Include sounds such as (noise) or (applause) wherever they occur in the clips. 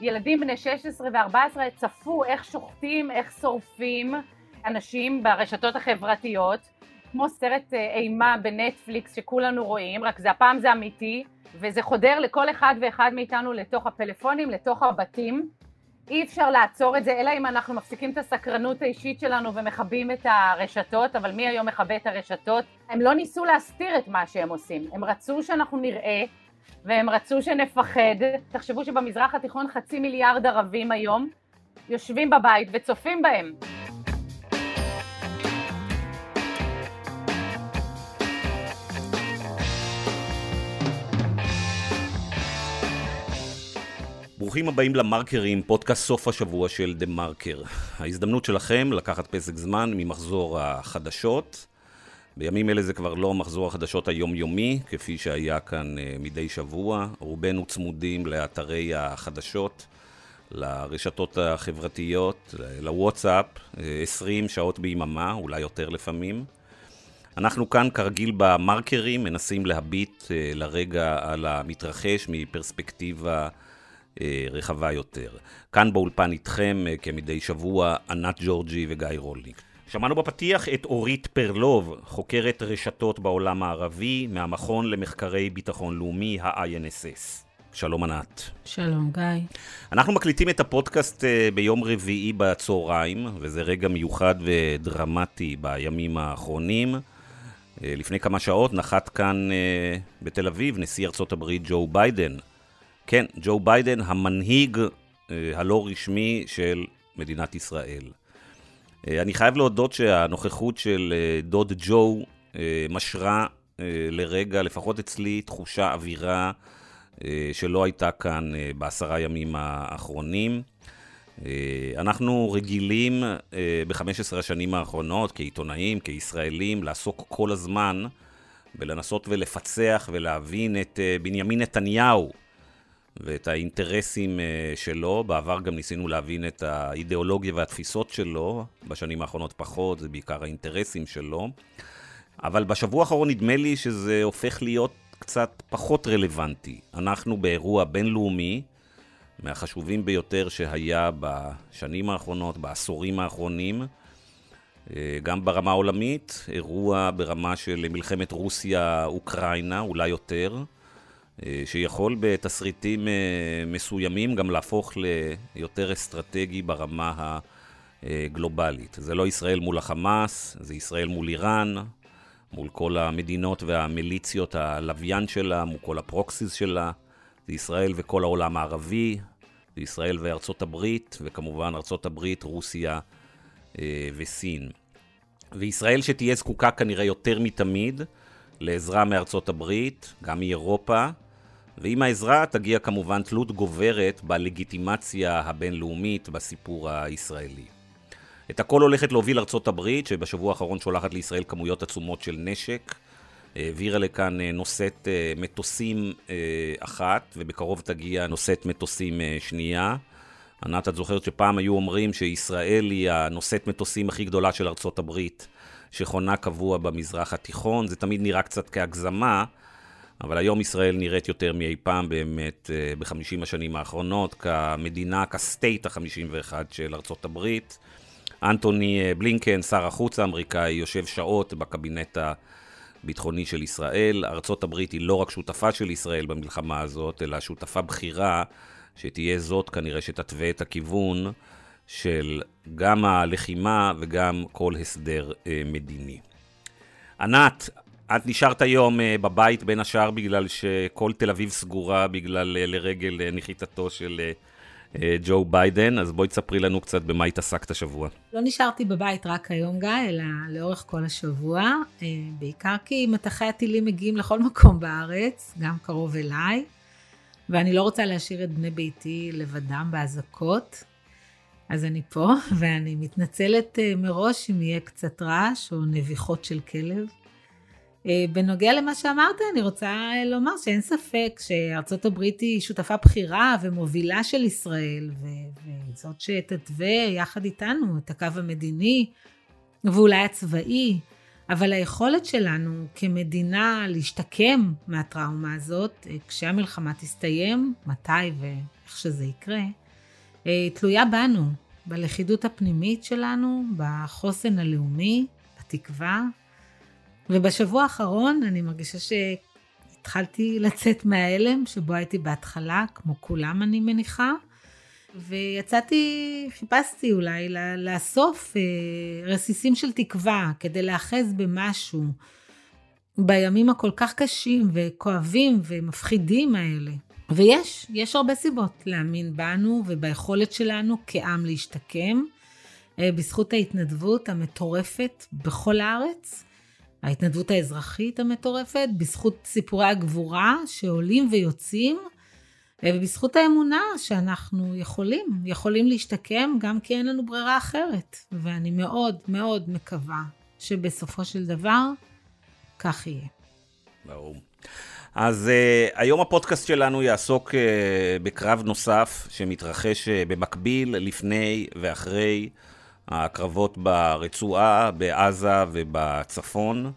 ילדים בני 16 ו-14 צפו איך שוחטים, איך שורפים אנשים ברשתות החברתיות, כמו סרט אה, אימה בנטפליקס שכולנו רואים, רק זה הפעם זה אמיתי, וזה חודר לכל אחד ואחד מאיתנו לתוך הפלאפונים, לתוך הבתים. אי אפשר לעצור את זה, אלא אם אנחנו מפסיקים את הסקרנות האישית שלנו ומכבים את הרשתות, אבל מי היום מכבה את הרשתות? הם לא ניסו להסתיר את מה שהם עושים, הם רצו שאנחנו נראה והם רצו שנפחד. תחשבו שבמזרח התיכון חצי מיליארד ערבים היום יושבים בבית וצופים בהם. ברוכים הבאים למרקרים, פודקאסט סוף השבוע של דה מרקר. ההזדמנות שלכם לקחת פסק זמן ממחזור החדשות. בימים אלה זה כבר לא מחזור החדשות היומיומי, כפי שהיה כאן uh, מדי שבוע. רובנו צמודים לאתרי החדשות, לרשתות החברתיות, לוואטסאפ, 20 שעות ביממה, אולי יותר לפעמים. אנחנו כאן כרגיל במרקרים מנסים להביט uh, לרגע על המתרחש מפרספקטיבה אה, רחבה יותר. כאן באולפן איתכם, אה, כמדי שבוע, ענת ג'ורג'י וגיא רולניק. שמענו בפתיח את אורית פרלוב, חוקרת רשתות בעולם הערבי, מהמכון למחקרי ביטחון לאומי, ה-INSS. שלום ענת. שלום גיא. אנחנו מקליטים את הפודקאסט אה, ביום רביעי בצהריים, וזה רגע מיוחד ודרמטי בימים האחרונים. לפני כמה שעות נחת כאן בתל אביב נשיא ארצות הברית ג'ו ביידן, כן, ג'ו ביידן, המנהיג אה, הלא רשמי של מדינת ישראל. אה, אני חייב להודות שהנוכחות של אה, דוד ג'ו משרה לרגע, לפחות אצלי, תחושה, אווירה שלא הייתה כאן בעשרה ימים האחרונים. אנחנו רגילים ב-15 השנים האחרונות, כעיתונאים, כישראלים, לעסוק כל הזמן ולנסות ולפצח ולהבין את בנימין נתניהו, ואת האינטרסים אה, שלו. בעבר גם ניסינו להבין את האידיאולוגיה והתפיסות שלו, בשנים האחרונות פחות, זה בעיקר האינטרסים שלו. אבל בשבוע האחרון נדמה לי שזה הופך להיות קצת פחות רלוונטי. אנחנו באירוע בינלאומי, מהחשובים ביותר שהיה בשנים האחרונות, בעשורים האחרונים, אה, גם ברמה העולמית, אירוע ברמה של מלחמת רוסיה-אוקראינה, אולי יותר. אה, שיכול בתסריטים אה, מסוימים גם להפוך ליותר אסטרטגי ברמה הגלובלית. זה לא ישראל מול החמאס, זה ישראל מול איראן, מול כל המדינות והמיליציות הלוויין שלה, מול כל הפרוקסיס שלה, זה ישראל וכל העולם הערבי, זה ישראל וארצות הברית, וכמובן ארצות הברית, רוסיה אה, וסין. וישראל שתהיה זקוקה כנראה יותר מתמיד לעזרה מארצות הברית, גם מאירופה, ועם העזרה תגיע כמובן תלות גוברת בלגיטימציה הבינלאומית בסיפור הישראלי. את הכל הולכת להוביל ארצות הברית, שבשבוע האחרון שולחת לישראל כמויות עצומות של נשק. העבירה לכאן אה, נושאת אה, מטוסים אה, אחת, ובקרוב תגיע נושאת מטוסים שנייה. ענת, את זוכרת שפעם היו אומרים שישראל היא הנושאת מטוסים הכי גדולה של ארצות הברית, שחונה קבוע במזרח התיכון. זה תמיד נראה קצת כהגזמה, אבל היום ישראל נראית יותר מאי פעם באמת אה, בחמישים השנים האחרונות, כמדינה, כסטייט החמישים ואחת של ארצות הברית. אנטוני אה, בלינקן, שר החוץ האמריקאי, יושב שעות בקבינט הביטחוני של ישראל. ארצות הברית היא לא רק שותפה של ישראל במלחמה הזאת, אלא שותפה בכירה, שתהיה זאת כנראה שתתווה את הכיוון של גם הלחימה וגם כל הסדר אה, מדיני. ענת, את נשארת היום uh, בבית בין השאר בגלל שכל תל אביב סגורה בגלל uh, לרגל uh, נחיתתו של ג'ו ביידן, אז בואי תספרי לנו קצת במה התעסקת השבוע. לא נשארתי בבית רק היום, גיא, אלא לאורך כל השבוע, בעיקר כי מטחי הטילים מגיעים לכל (laughs) מקום בארץ, גם קרוב אליי, ואני לא רוצה להשאיר את בני ביתי לבדם באזעקות. אז אני פה, (laughs) ואני מתנצלת מראש אם יהיה קצת רעש או נביחות של כלב. אה, בנוגע למה שאמרת, אני רוצה אה, לומר שאין ספק שארצות הברית היא שותפה בכירה ומובילה של ישראל, וזאת שתתווה יחד איתנו את הקו המדיני ואולי הצבאי, אבל היכולת שלנו כמדינה להשתקם מהטראומה הזאת, אה, כשהמלחמה תסתיים, מתי ואיך שזה יקרה, תלויה בנו, בלכידות הפנימית שלנו, בחוסן הלאומי, בתקווה. ובשבוע האחרון אני מרגישה שהתחלתי לצאת מההלם שבו הייתי בהתחלה, כמו כולם אני מניחה. ויצאתי, חיפשתי אולי לאסוף אה, רסיסים של תקווה כדי להאחז במשהו בימים הכל כך קשים וכואבים ומפחידים האלה. ויש, יש הרבה סיבות להאמין בנו וביכולת שלנו כעם להשתקם, אה, בזכות ההתנדבות המטורפת בכל הארץ, ההתנדבות האזרחית המטורפת, בזכות סיפורי הגבורה שעולים ויוצאים, ובזכות האמונה שאנחנו יכולים, יכולים להשתקם גם כי אין לנו ברירה אחרת. ואני מאוד מאוד מקווה שבסופו של דבר כך יהיה. ברור. אז uh, היום הפודקאסט שלנו יעסוק uh, בקרב נוסף שמתרחש uh, במקביל, לפני ואחרי הקרבות ברצועה, בעזה ובצפון.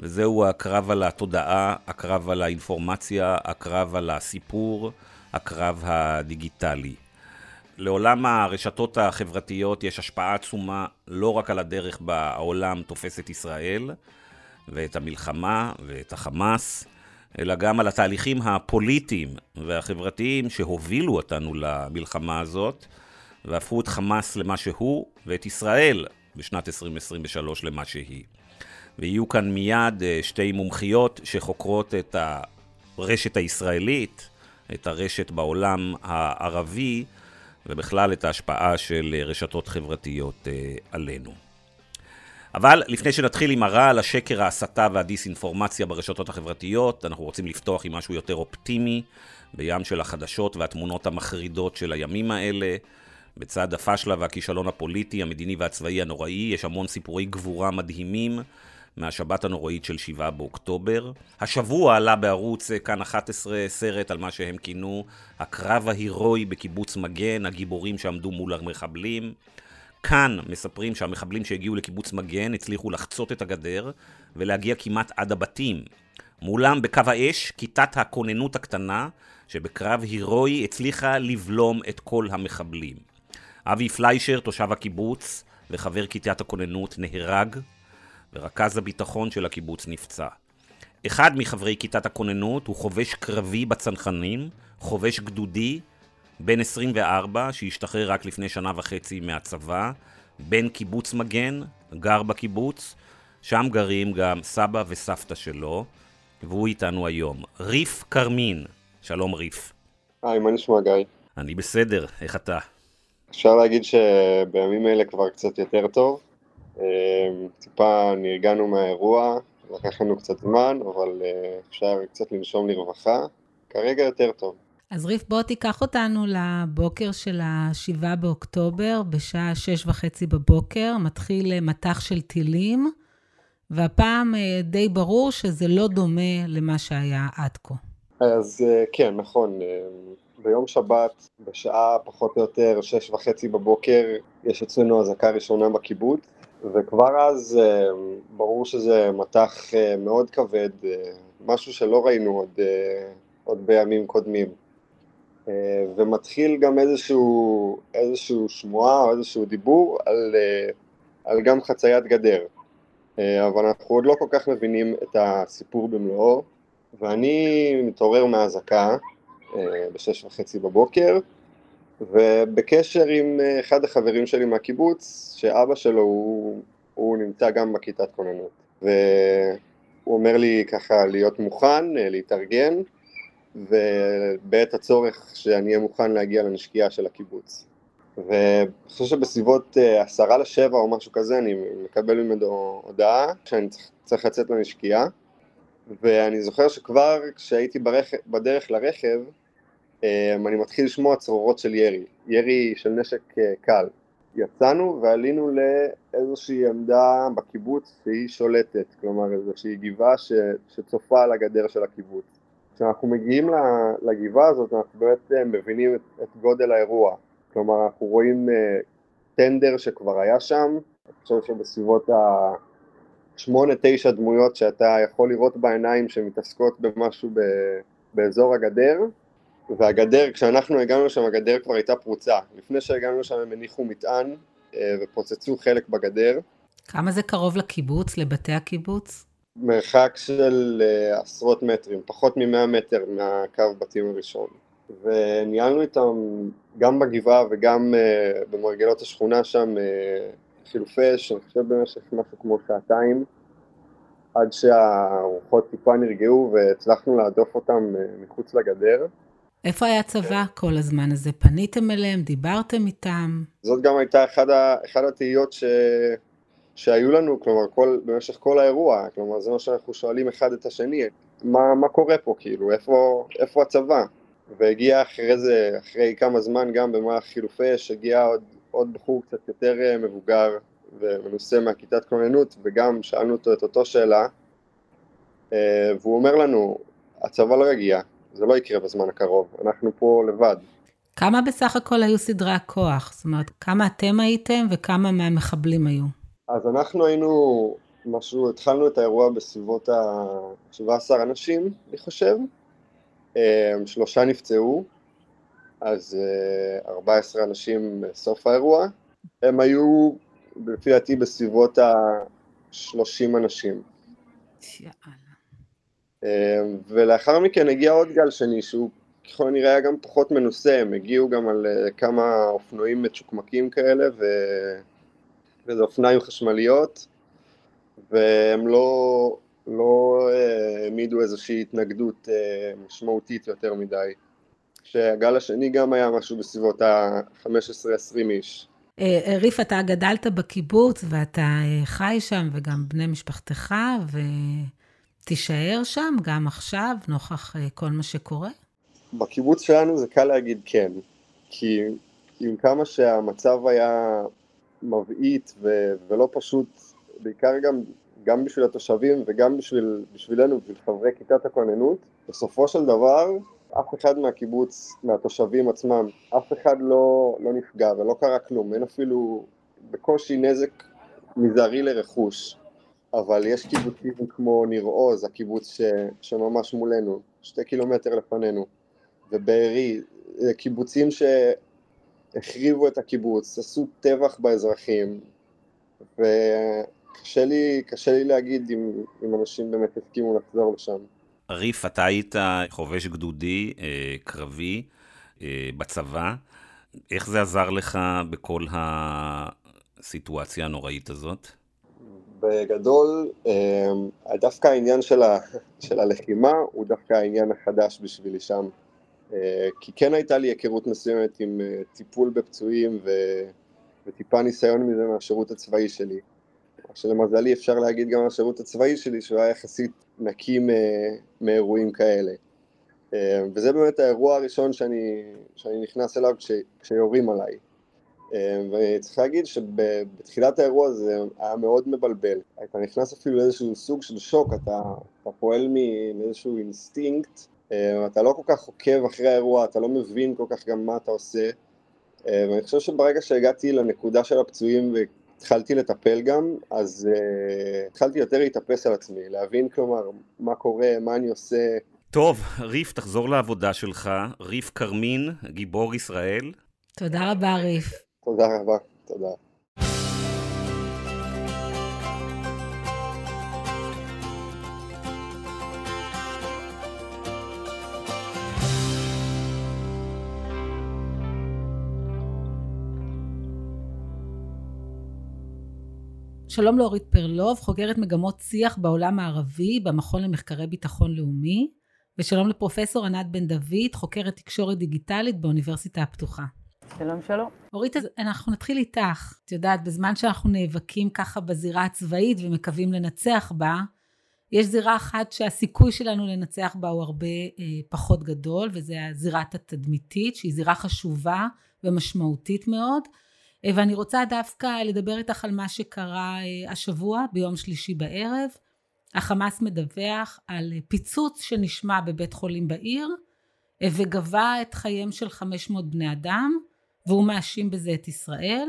וזהו הקרב על התודעה, הקרב על האינפורמציה, הקרב על הסיפור, הקרב הדיגיטלי. לעולם הרשתות החברתיות יש השפעה עצומה לא רק על הדרך בה העולם תופס את ישראל ואת המלחמה ואת החמאס, אלא גם על התהליכים הפוליטיים והחברתיים שהובילו אותנו למלחמה הזאת והפכו את חמאס למה שהוא ואת ישראל בשנת 2023 למה שהיא. ויהיו כאן מיד אה, שתי מומחיות שחוקרות את הרשת הישראלית, את הרשת בעולם הערבי, ובכלל את ההשפעה של רשתות חברתיות אה, עלינו. אבל לפני שנתחיל עם הרעל, השקר, ההסתה והדיסאינפורמציה ברשתות החברתיות, אנחנו רוצים לפתוח עם משהו יותר אופטימי, בים של החדשות והתמונות המחרידות של הימים האלה. בצד הפשלה והכישלון הפוליטי, המדיני והצבאי הנוראי, יש המון סיפורי גבורה מדהימים מהשבת הנוראית של 7 באוקטובר. השבוע עלה בערוץ כאן 11 סרט על מה שהם כינו הקרב ההירואי בקיבוץ מגן, הגיבורים שעמדו מול המחבלים. כאן מספרים שהמחבלים שהגיעו לקיבוץ מגן הצליחו לחצות את הגדר ולהגיע כמעט עד הבתים. מולם בקו האש, כיתת הכוננות הקטנה, שבקרב הירואי הצליחה לבלום את כל המחבלים. אבי פליישר, תושב הקיבוץ וחבר כיתת הכוננות, נהרג ורכז הביטחון של הקיבוץ נפצע. אחד מחברי כיתת הכוננות הוא חובש קרבי בצנחנים, חובש גדודי, בן 24, שהשתחרר רק לפני שנה וחצי מהצבא, בן קיבוץ מגן, גר בקיבוץ, שם גרים גם סבא וסבתא שלו, והוא איתנו היום. ריף כרמין, שלום ריף. היי, מה נשמע גיא? אני בסדר, איך אתה? אפשר להגיד שבימים אלה כבר קצת יותר טוב. אמ, טיפה נרגענו מהאירוע, לקח לנו קצת זמן, אבל אה, אפשר קצת לנשום לרווחה. כרגע יותר טוב. אז ריף, בוא תיקח אותנו לבוקר של ה-7 באוקטובר, בשעה שש וחצי בבוקר, מתחיל אה, מטח של טילים, והפעם אה, די ברור שזה לא דומה למה שהיה עד כה. אז כן, נכון. ביום שבת, בשעה פחות או יותר שש וחצי בבוקר, יש אצלנו אזעקה ראשונה בקיבוץ, וכבר אז אה, ברור שזה מטח אה, מאוד כבד, אה, משהו שלא ראינו עוד, עוד בימים קודמים. ומתחיל גם איזשהו, איזשהו שמועה או איזשהו דיבור על, על גם חציית גדר. אבל אנחנו עוד לא כל כך מבינים את הסיפור במלואו, ואני מתעורר מהאזעקה בשש וחצי בבוקר, ובקשר עם אה, אחד החברים שלי מהקיבוץ, שאבא שלו הוא, הוא נמצא גם בכיתת כוננות. והוא אומר לי ככה להיות מוכן, אה, להתארגן, ובעת הצורך שאני אהיה מוכן להגיע לנשקייה של הקיבוץ. ואני חושב שבסביבות אה, עשרה לשבע או משהו כזה אני מקבל ממנו הודעה שאני צריך לצאת לנשקייה ואני זוכר שכבר כשהייתי בדרך לרכב אמ, אני מתחיל לשמוע צרורות של ירי, ירי של נשק אה, קל. יצאנו ועלינו לאיזושהי עמדה בקיבוץ שהיא שולטת, כלומר איזושהי גבעה ש, שצופה על הגדר של הקיבוץ. כשאנחנו מגיעים לגבעה הזאת אנחנו באמת אה, מבינים את, את גודל האירוע, כלומר אנחנו רואים אה, טנדר שכבר היה שם, אני חושב שבסביבות השמונה תשע דמויות שאתה יכול לראות בעיניים שמתעסקות במשהו ב, באזור הגדר, והגדר, כשאנחנו הגענו לשם הגדר כבר הייתה פרוצה. לפני שהגענו לשם הם הניחו מטען אה, ופוצצו חלק בגדר. כמה זה קרוב לקיבוץ, לבתי הקיבוץ? מרחק של uh, עשרות מטרים, פחות מ-100 מטר מהקו בתים הראשון. וניהלנו איתם גם בגבעה וגם uh, במרגלות השכונה שם חילופי אש, אני חושב במשך משהו כמו שעתיים, עד שהרוחות טיפה נרגעו והצלחנו להדוף אותם uh, מחוץ לגדר. איפה היה צבא כל הזמן הזה? פניתם אליהם? דיברתם איתם? זאת גם הייתה אחד, ה, אחד התהיות ש... שהיו לנו, כלומר, כל, במשך כל האירוע, כלומר, זה מה שאנחנו שואלים אחד את השני, מה, מה קורה פה, כאילו, איפה, איפה הצבא? והגיע אחרי זה, אחרי כמה זמן גם במהלך חילופי אש, הגיע עוד, עוד בחור קצת יותר אה, מבוגר ומנוסה מהכיתת כוננות, וגם שאלנו אותו את אותו שאלה, אה, והוא אומר לנו, הצבא לא יגיע, זה לא יקרה בזמן הקרוב, אנחנו פה לבד. כמה בסך הכל היו סדרי הכוח? זאת אומרת, כמה אתם הייתם וכמה מהמחבלים היו? אז אנחנו היינו, משהו, התחלנו את האירוע בסביבות ה-17 אנשים, אני חושב. אה, שלושה נפצעו, אז 14 אה, אנשים בסוף האירוע. הם היו, לפי דעתי, בסביבות ה-30 אנשים. אה, ולאחר מכן הגיע עוד גל שני, שהוא ככל הנראה היה גם פחות מנוסה, הם הגיעו גם על כמה אופנועים מצ'וקמקים כאלה, ו... וזה אופניים חשמליות, והם לא, לא אה, העמידו איזושהי התנגדות אה, משמעותית יותר מדי. כשהגל השני גם היה משהו בסביבות ה-15-20 איש. אה, ריף, אתה גדלת בקיבוץ ואתה חי שם, וגם בני משפחתך, ותישאר שם גם עכשיו, נוכח כל מה שקורה? בקיבוץ שלנו זה קל להגיד כן, כי עם כמה שהמצב היה מבעית ו- ולא פשוט, בעיקר גם, גם בשביל התושבים וגם בשביל, בשבילנו, בשביל חברי כיתת הכוננות. בסופו של דבר, אף אחד מהקיבוץ, מהתושבים עצמם, אף אחד לא, לא נפגע ולא קרה כלום, אין אפילו בקושי נזק מזערי לרכוש. אבל יש קיבוצים כמו ניר עוז, הקיבוץ ש, שממש מולנו, שתי קילומטר לפנינו, ובארי, קיבוצים ש, החריבו את הקיבוץ, עשו טבח באזרחים, וקשה לי, לי להגיד אם, אם אנשים באמת הסכימו לחזור לשם. ריף, אתה היית חובש גדודי, אה, קרבי, אה, בצבא. איך זה עזר לך בכל הסיטואציה הנוראית הזאת? בגדול, אה, דווקא העניין של, ה, (laughs) של הלחימה הוא דווקא העניין החדש בשבילי שם. כי כן הייתה לי היכרות מסוימת עם טיפול בפצועים ו... וטיפה ניסיון מזה מהשירות הצבאי שלי. שלמזלי אפשר להגיד גם על השירות הצבאי שלי שהוא היה יחסית נקי מאירועים כאלה. אה, וזה באמת האירוע הראשון שאני, שאני נכנס אליו כש, כשיורים עליי. וצריך להגיד שבתחילת האירוע הזה היה מאוד מבלבל. אתה נכנס אפילו לאיזשהו סוג של שוק, אתה, אתה פועל מאיזשהו אינסטינקט אה, אתה לא כל כך עוקב אחרי האירוע, אתה לא מבין כל כך גם מה אתה עושה. אה, ואני חושב שברגע שהגעתי לנקודה של הפצועים והתחלתי לטפל גם, אז uh, התחלתי יותר להתאפס על עצמי, להבין כלומר מה קורה, מה אני עושה. טוב, ריף, תחזור לעבודה שלך. ריף כרמין, גיבור ישראל. תודה רבה, ריף. תודה רבה, תודה. שלום לאורית פרלוב, חוקרת מגמות שיח בעולם הערבי במכון למחקרי ביטחון לאומי, ושלום לפרופסור ענת בן דוד, חוקרת תקשורת דיגיטלית באוניברסיטה הפתוחה. שלום שלום. אורית, אנחנו נתחיל איתך. את יודעת, בזמן שאנחנו נאבקים ככה בזירה הצבאית ומקווים לנצח בה, יש זירה אחת שהסיכוי שלנו לנצח בה הוא הרבה אה, פחות גדול, וזה הזירת התדמיתית, שהיא זירה חשובה ומשמעותית מאוד. אה, ואני רוצה דווקא לדבר איתך על מה שקרה אה, השבוע ביום שלישי בערב. החמאס מדווח על אה, פיצוץ שנשמע בבית חולים בעיר וגבה את חייהם של 500 בני אדם והוא מאשים בזה את ישראל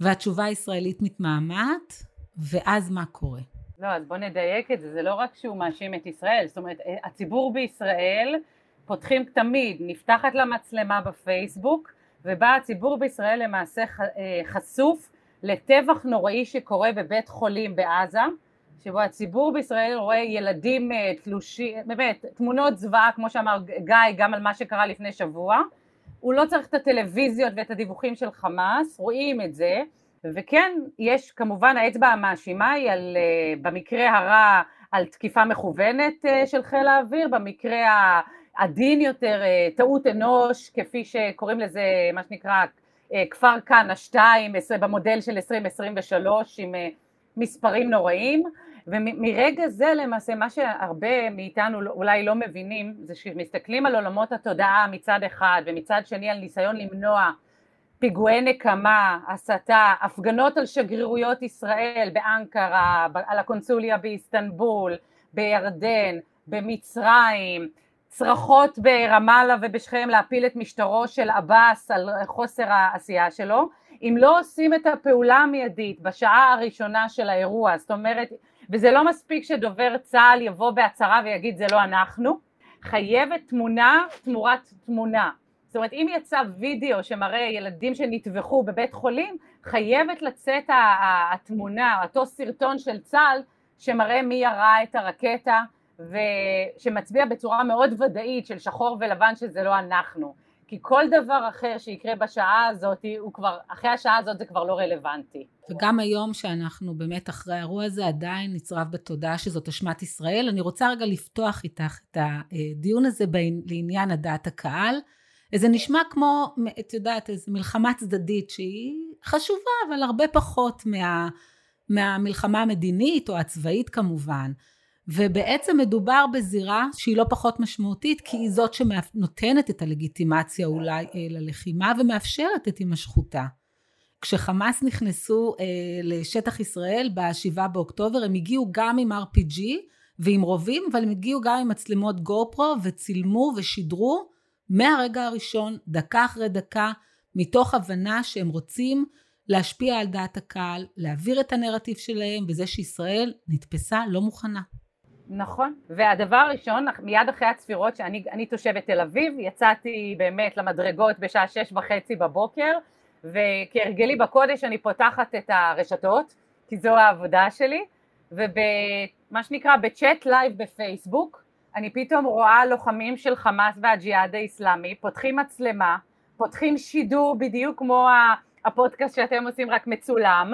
והתשובה הישראלית מתמהמת ואז מה קורה? לא, אז בוא נדייק את זה, זה לא רק שהוא מאשים את ישראל, זאת אומרת הציבור בישראל פותחים תמיד, נפתחת לה מצלמה בפייסבוק ובה הציבור בישראל למעשה אה, חשוף לטבח נוראי שקורה בבית חולים בעזה שבו הציבור בישראל רואה ילדים אה, תלושים, באמת, תמונות זוועה כמו שאמר גיא גם על מה שקרה לפני שבוע. הוא לא צריך את הטלוויזיות ואת הדיווחים של חמאס, רואים את זה. וכן, יש כמובן האצבע המאשימה היא על, אה, במקרה הרע על תקיפה מכוונת של חיל האוויר, במקרה עדין יותר, אה, טעות אנוש, כפי שקוראים לזה, מה שנקרא, אה, כפר כנא 2, במודל של 2023 עם אה, מספרים נוראים, ומרגע זה למעשה מה שהרבה מאיתנו לא, אולי לא מבינים זה שמסתכלים על עולמות התודעה מצד אחד ומצד שני על ניסיון למנוע פיגועי נקמה, הסתה, הפגנות על שגרירויות ישראל באנקרה, על הקונסוליה באיסטנבול, בירדן, במצרים, צרחות ברמאללה ובשכם להפיל את משטרו של עבאס על חוסר העשייה שלו, אם לא עושים את הפעולה המיידית בשעה הראשונה של האירוע, זאת אומרת, וזה לא מספיק שדובר צה"ל יבוא בהצהרה ויגיד זה לא אנחנו, חייבת תמונה תמורת תמונה. זאת אומרת, אם יצא וידאו שמראה ילדים שנטבחו בבית חולים, חייבת לצאת התמונה, אותו סרטון של צה"ל שמראה מי ירה את הרקטה ושמצביע בצורה מאוד ודאית של שחור ולבן שזה לא אנחנו כי כל דבר אחר שיקרה בשעה הזאת הוא כבר, אחרי השעה הזאת זה כבר לא רלוונטי. וגם היום שאנחנו באמת אחרי האירוע הזה עדיין נצרב בתודעה שזאת אשמת ישראל. אני רוצה רגע לפתוח איתך את הדיון הזה לעניין הדעת הקהל. זה נשמע כמו, את יודעת, איזו מלחמה צדדית שהיא חשובה, אבל הרבה פחות מה, מהמלחמה המדינית או הצבאית כמובן. ובעצם מדובר בזירה שהיא לא פחות משמעותית כי היא זאת שנותנת את הלגיטימציה אולי אה, ללחימה ומאפשרת את הימשכותה. כשחמאס נכנסו אה, לשטח ישראל ב-7 באוקטובר הם הגיעו גם עם RPG ועם רובים אבל הם הגיעו גם עם מצלמות גו פרו וצילמו ושידרו מהרגע הראשון דקה אחרי דקה מתוך הבנה שהם רוצים להשפיע על דעת הקהל, להעביר את הנרטיב שלהם בזה שישראל נתפסה לא מוכנה. נכון, והדבר הראשון, מיד אחרי הצפירות, שאני תושבת תל אביב, יצאתי באמת למדרגות בשעה שש וחצי בבוקר, וכהרגלי בקודש אני פותחת את הרשתות, כי זו העבודה שלי, ובמה שנקרא ב chat live בפייסבוק, אני פתאום רואה לוחמים של חמאס והג'יהאד האיסלאמי, פותחים מצלמה, פותחים שידור בדיוק כמו הפודקאסט שאתם עושים רק מצולם,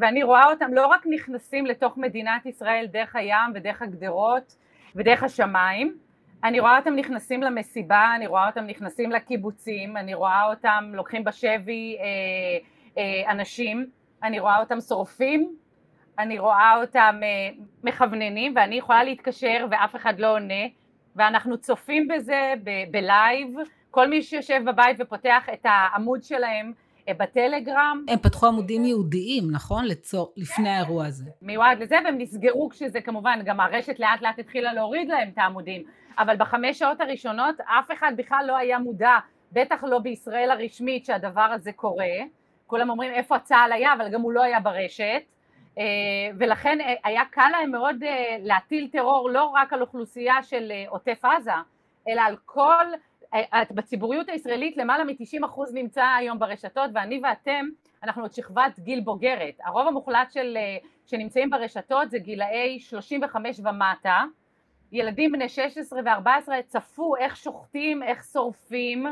ואני רואה אותם לא רק נכנסים לתוך מדינת ישראל דרך הים ודרך הגדרות ודרך השמיים, אני רואה אותם נכנסים למסיבה, אני רואה אותם נכנסים לקיבוצים, אני רואה אותם לוקחים בשבי אה, אה, אנשים, אני רואה אותם שורפים, אני רואה אותם אה, מכווננים ואני יכולה להתקשר ואף אחד לא עונה ואנחנו צופים בזה בלייב, כל מי שיושב בבית ופותח את העמוד שלהם אה, בטלגרם. הם פתחו עמודים יהודיים, נכון? לצור, לפני האירוע הזה. מיועד לזה, והם נסגרו כשזה כמובן, גם הרשת לאט לאט התחילה להוריד להם את העמודים, אבל בחמש שעות הראשונות אף אחד בכלל לא היה מודע, בטח לא בישראל הרשמית שהדבר הזה קורה. כולם אומרים איפה צה"ל היה, אבל גם הוא לא היה ברשת. אה, ולכן אה, היה קל להם מאוד להטיל טרור לא רק על אוכלוסייה של עוטף עזה, אלא על כל בציבוריות הישראלית למעלה מ-90% נמצא היום ברשתות ואני ואתם אנחנו עוד שכבת גיל בוגרת. הרוב המוחלט של, אה, שנמצאים ברשתות זה גילאי 35 ומטה. ילדים בני 16 ו-14 צפו איך שוחטים, איך שורפים,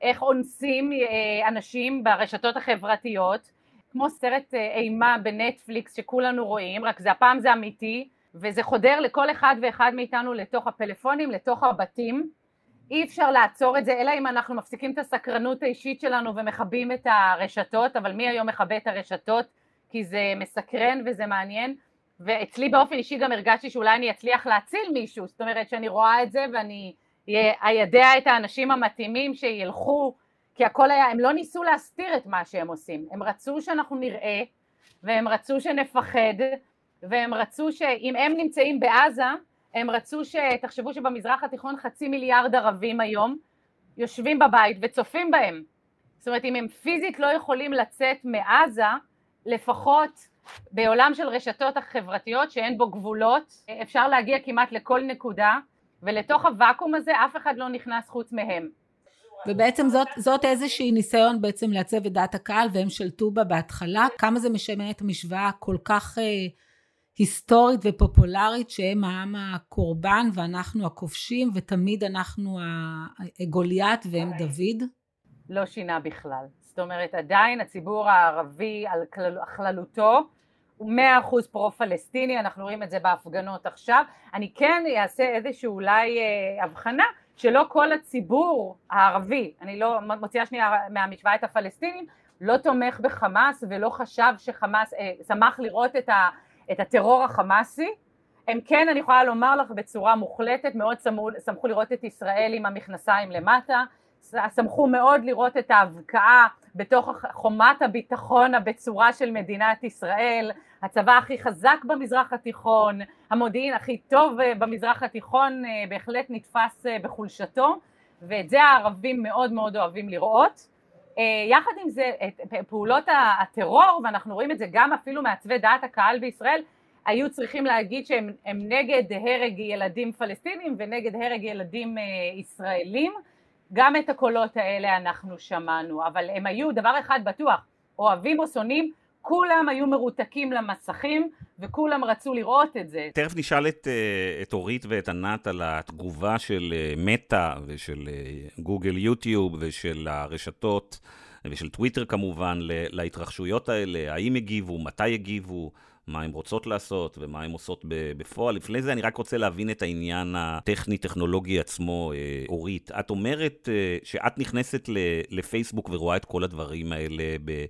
איך אונסים אה, אנשים ברשתות החברתיות. כמו סרט אה, אימה בנטפליקס שכולנו רואים רק זה הפעם זה אמיתי וזה חודר לכל אחד ואחד מאיתנו לתוך הפלאפונים, לתוך הבתים אי אפשר לעצור את זה אלא אם אנחנו מפסיקים את הסקרנות האישית שלנו ומכבים את הרשתות אבל מי היום מכבה את הרשתות? כי זה מסקרן וזה מעניין. ואצלי באופן אישי גם הרגשתי שאולי אני אצליח להציל מישהו. זאת אומרת שאני רואה את זה ואני איידע את האנשים המתאימים שילכו כי הכל היה, הם לא ניסו להסתיר את מה שהם עושים. הם רצו שאנחנו נראה והם רצו שנפחד והם רצו שאם הם נמצאים בעזה הם רצו שתחשבו שבמזרח התיכון חצי מיליארד ערבים היום יושבים בבית וצופים בהם זאת אומרת אם הם פיזית לא יכולים לצאת מעזה לפחות בעולם של רשתות החברתיות שאין בו גבולות אפשר להגיע כמעט לכל נקודה ולתוך הוואקום הזה אף אחד לא נכנס חוץ מהם. ובעצם זאת, זאת איזושהי ניסיון בעצם לעצב את דעת הקהל והם שלטו בה בהתחלה, כמה זה משנה את המשוואה הכל כך אה, היסטורית ופופולרית שהם העם הקורבן ואנחנו הכובשים ותמיד אנחנו גוליית והם דוד? לא שינה בכלל. זאת אומרת עדיין הציבור הערבי על כללותו הוא מאה אחוז פרו-פלסטיני, אנחנו רואים את זה בהפגנות עכשיו. אני כן אעשה איזושהי אולי אה, הבחנה שלא כל הציבור הערבי, אני לא מוציאה שנייה מהמשוואה את הפלסטינים, לא תומך בחמאס ולא חשב שחמאס, אה, שמח לראות את, ה, את הטרור החמאסי. הם כן, אני יכולה לומר לך בצורה מוחלטת, מאוד שמחו, לראות את ישראל עם המכנסיים למטה, שמחו מאוד לראות את ההבקעה בתוך חומת הביטחון הבצורה של מדינת ישראל, הצבא הכי חזק במזרח התיכון, המודיעין הכי טוב אה, במזרח התיכון אה, בהחלט נתפס אה, בחולשתו ואת זה הערבים מאוד מאוד אוהבים לראות. יחד עם זה את פעולות הטרור ואנחנו רואים את זה גם אפילו מעצבי דעת הקהל בישראל היו צריכים להגיד שהם נגד הרג ילדים פלסטינים ונגד הרג ילדים ישראלים. גם את הקולות האלה אנחנו שמענו, אבל הם היו דבר אחד בטוח, אוהבים או שונאים, כולם היו מרותקים למסכים וכולם רצו לראות את זה. תכף נשאל את, אה, את אורית ואת ענת על התגובה של אה, מטא ושל אה, גוגל יוטיוב ושל הרשתות ושל טוויטר כמובן להתרחשויות האלה, האם הגיבו, מתי הגיבו. מה הן רוצות לעשות ומה הן עושות בפועל. לפני זה אני רק רוצה להבין את העניין הטכני-טכנולוגי עצמו. אורית, את אומרת שאת נכנסת לפייסבוק ורואה את כל הדברים האלה אה,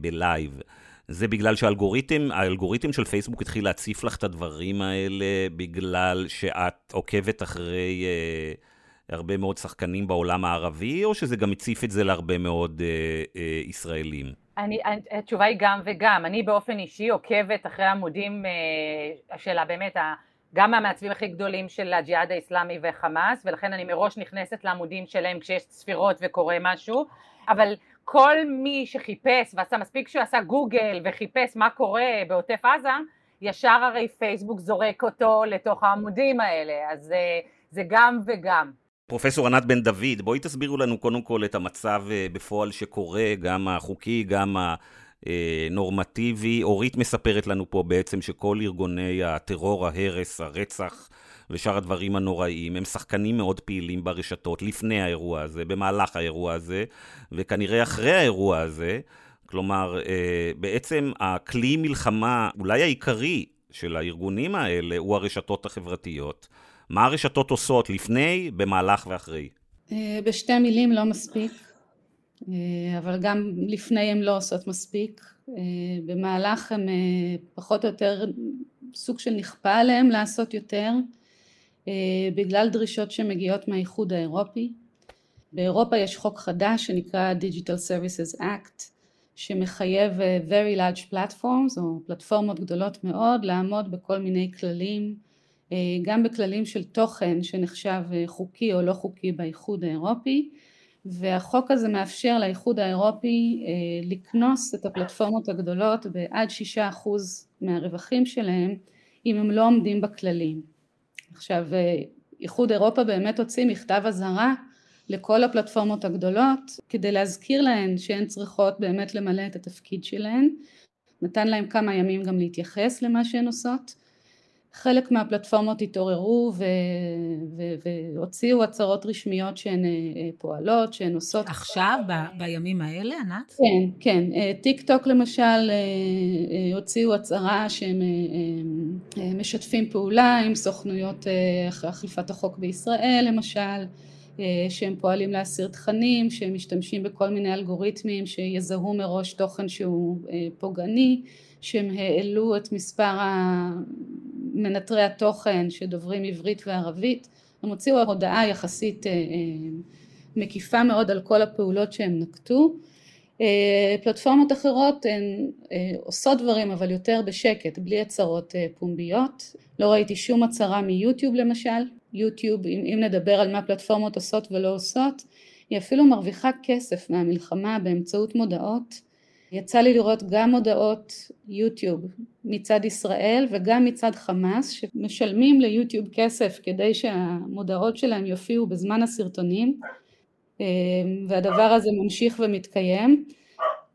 בלייב. זה בגלל שהאלגוריתם, האלגוריתם של פייסבוק התחיל להציף לך את הדברים האלה בגלל שאת עוקבת אחרי אה, הרבה מאוד שחקנים בעולם הערבי, או שזה גם הציף את זה להרבה מאוד אה, אה, ישראלים? אני, התשובה היא גם וגם, אני באופן אישי עוקבת אחרי עמודים אה, של באמת גם מהמעצבים הכי גדולים של הג'יהאד האיסלאמי וחמאס ולכן אני מראש נכנסת לעמודים שלהם כשיש צפירות וקורה משהו אבל כל מי שחיפש ועשה מספיק שהוא עשה גוגל וחיפש מה קורה בעוטף עזה ישר הרי פייסבוק זורק אותו לתוך העמודים האלה אז אה, זה גם וגם פרופסור ענת בן דוד, בואי תסבירו לנו קודם כל את המצב אה, בפועל שקורה, גם החוקי, גם הנורמטיבי. אורית מספרת לנו פה בעצם שכל ארגוני הטרור, ההרס, הרצח ושאר הדברים הנוראים, הם שחקנים מאוד פעילים ברשתות לפני האירוע הזה, במהלך האירוע הזה, וכנראה אחרי האירוע הזה. כלומר, אה, בעצם הכלי מלחמה אולי העיקרי של הארגונים האלה הוא הרשתות החברתיות. מה הרשתות עושות לפני, במהלך ואחרי? אה, בשתי מילים לא מספיק, אה, אבל גם לפני הן לא עושות מספיק. במהלך הן פחות או יותר סוג של נכפה עליהן לעשות יותר, בגלל דרישות שמגיעות מהאיחוד האירופי. באירופה יש חוק חדש שנקרא Digital Services Act שמחייב very large platforms או פלטפורמות גדולות מאוד לעמוד בכל מיני כללים אה, גם בכללים של תוכן שנחשב אה, חוקי או לא חוקי באיחוד האירופי והחוק הזה מאפשר לאיחוד האירופי אה, לקנוס את הפלטפורמות הגדולות בעד שישה אחוז מהרווחים שלהם אם הם לא עומדים בכללים. עכשיו איחוד אירופה באמת הוציא מכתב אזהרה לכל הפלטפורמות הגדולות כדי להזכיר להן שהן צריכות באמת למלא את התפקיד שלהן. נתן להם כמה ימים גם להתייחס למה שהן עושות חלק מהפלטפורמות התעוררו ו... ו... והוציאו הצהרות רשמיות שהן אה, פועלות, שהן עושות... עכשיו, ב... בימים האלה, ענת? כן, כן. אה, טיק טוק למשל אה, הוציאו הצהרה שהם משתפים פעולה עם סוכנויות אכיפת החוק בישראל למשל, שהם פועלים להסיר תכנים, שהם משתמשים בכל מיני אלגוריתמים שיזהו מראש תוכן שהוא פוגעני, שהם העלו את מספר מנטרי התוכן שדוברים עברית וערבית, הם הוציאו הודעה יחסית אה, אה, מקיפה מאוד על כל הפעולות שהם נקטו. אה, פלטפורמות אחרות הן עושות דברים אבל יותר בשקט, בלי הצהרות פומביות. לא ראיתי שום הצהרה מיוטיוב למשל. יוטיוב, אם, אם נדבר על מה פלטפורמות עושות ולא עושות, היא אפילו מרוויחה כסף מהמלחמה באמצעות מודעות יצא לי לראות גם הודעות יוטיוב מצד ישראל וגם מצד חמאס שמשלמים ליוטיוב כסף כדי שהמודעות שלהם יופיעו בזמן הסרטונים אה, והדבר הזה ממשיך ומתקיים.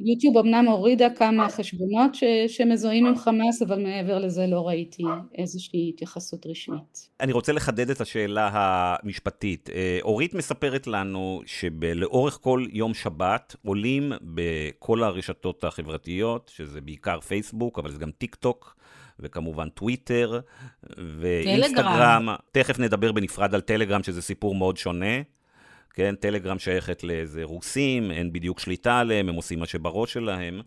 יוטיוב אמנם הורידה כמה חשבונות ש, שמזוהים עם חמאס, אבל מעבר לזה לא ראיתי איזושהי התייחסות רשמית. אני רוצה לחדד את השאלה המשפטית. אה, אורית מספרת לנו שלאורך כל יום שבת עולים בכל הרשתות החברתיות, שזה בעיקר פייסבוק, אבל זה גם טיק טוק. וכמובן טוויטר ואינסטגרם. תכף נדבר בנפרד על טלגרם, שזה סיפור מאוד שונה. כן, טלגרם שייכת לאיזה רוסים, אין בדיוק שליטה עליהם, הם עושים מה שבראש שלהם.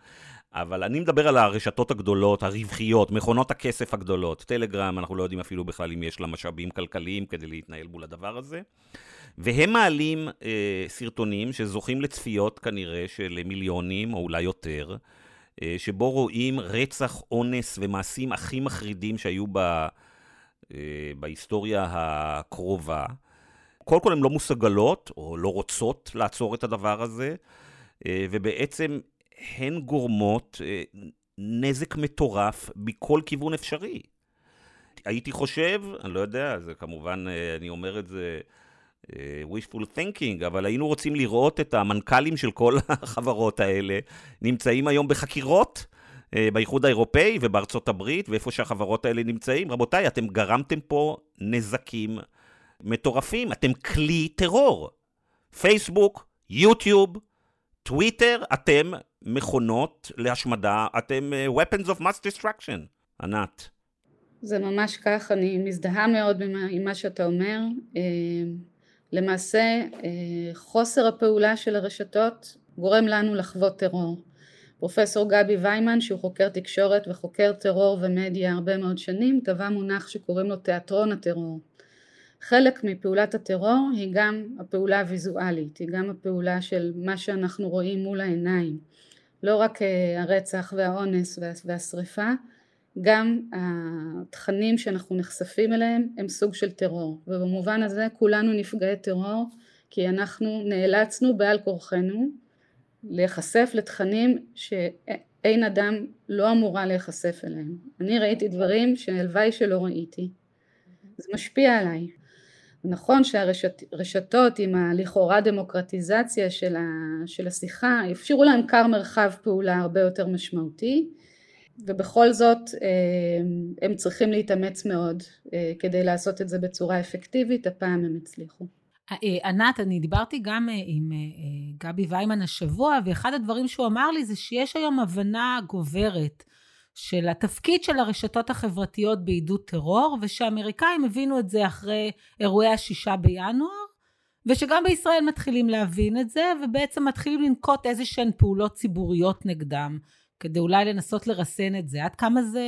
אבל אני מדבר על הרשתות הגדולות, הרווחיות, מכונות הכסף הגדולות. טלגרם, אנחנו לא יודעים אפילו בכלל אם יש לה משאבים כלכליים כדי להתנהל מול הדבר הזה. והם מעלים אה, סרטונים שזוכים לצפיות כנראה של מיליונים או אולי יותר, אה, שבו רואים רצח, אונס ומעשים הכי מחרידים שהיו ב, אה, בהיסטוריה הקרובה. קודם כל הן לא מסוגלות או לא רוצות לעצור את הדבר הזה, אה, ובעצם הן גורמות אה, נזק מטורף מכל כיוון אפשרי. הייתי חושב, אני לא יודע, זה כמובן, אה, אני אומר את זה wishful thinking, אבל היינו רוצים לראות את המנכ"לים של כל (laughs) החברות האלה נמצאים היום בחקירות. באיחוד האירופאי ובארצות הברית, ואיפה שהחברות האלה נמצאים. רבותיי, אתם גרמתם פה נזקים מטורפים, אתם כלי טרור. פייסבוק, יוטיוב, טוויטר, אתם מכונות להשמדה, אתם uh, weapons of mass destruction. ענת. זה ממש כך, אני מזדהה מאוד עם מה שאתה אומר. אה, למעשה, אה, חוסר הפעולה של הרשתות גורם לנו לחוות טרור. פרופסור גבי ויימן, שהוא חוקר תקשורת וחוקר טרור ומדיה הרבה מאוד שנים, טבע מונח שקוראים לו תיאטרון הטרור. חלק מפעולת הטרור היא גם הפעולה הוויזואלית, היא גם הפעולה של מה שאנחנו רואים מול העיניים, לא רק אה, הרצח והאונס והשריפה, גם התכנים שאנחנו נחשפים אליהם הם סוג של טרור, ובמובן הזה כולנו נפגעי טרור כי אנחנו נאלצנו בעל כורחנו להיחשף לתכנים שאין אדם לא אמורה להיחשף אליהם. אני ראיתי דברים שהלוואי שלא ראיתי. זה משפיע עליי. נכון שהרשתות עם הלכאורה דמוקרטיזציה של, ה, של השיחה אפשרו להם כר מרחב פעולה הרבה יותר משמעותי ובכל זאת אה, הם צריכים להתאמץ מאוד אה, כדי לעשות את זה בצורה אפקטיבית, הפעם הם הצליחו. אה, ענת, אני דיברתי גם עם גבי ויימן השבוע, ואחד הדברים שהוא אמר לי זה שיש היום הבנה גוברת של התפקיד של הרשתות החברתיות בעידוד טרור, ושהאמריקאים הבינו את זה אחרי אירועי השישה בינואר, ושגם בישראל מתחילים להבין את זה, ובעצם מתחילים לנקוט איזה שהן פעולות ציבוריות נגדם, כדי אולי לנסות לרסן את זה. עד כמה זה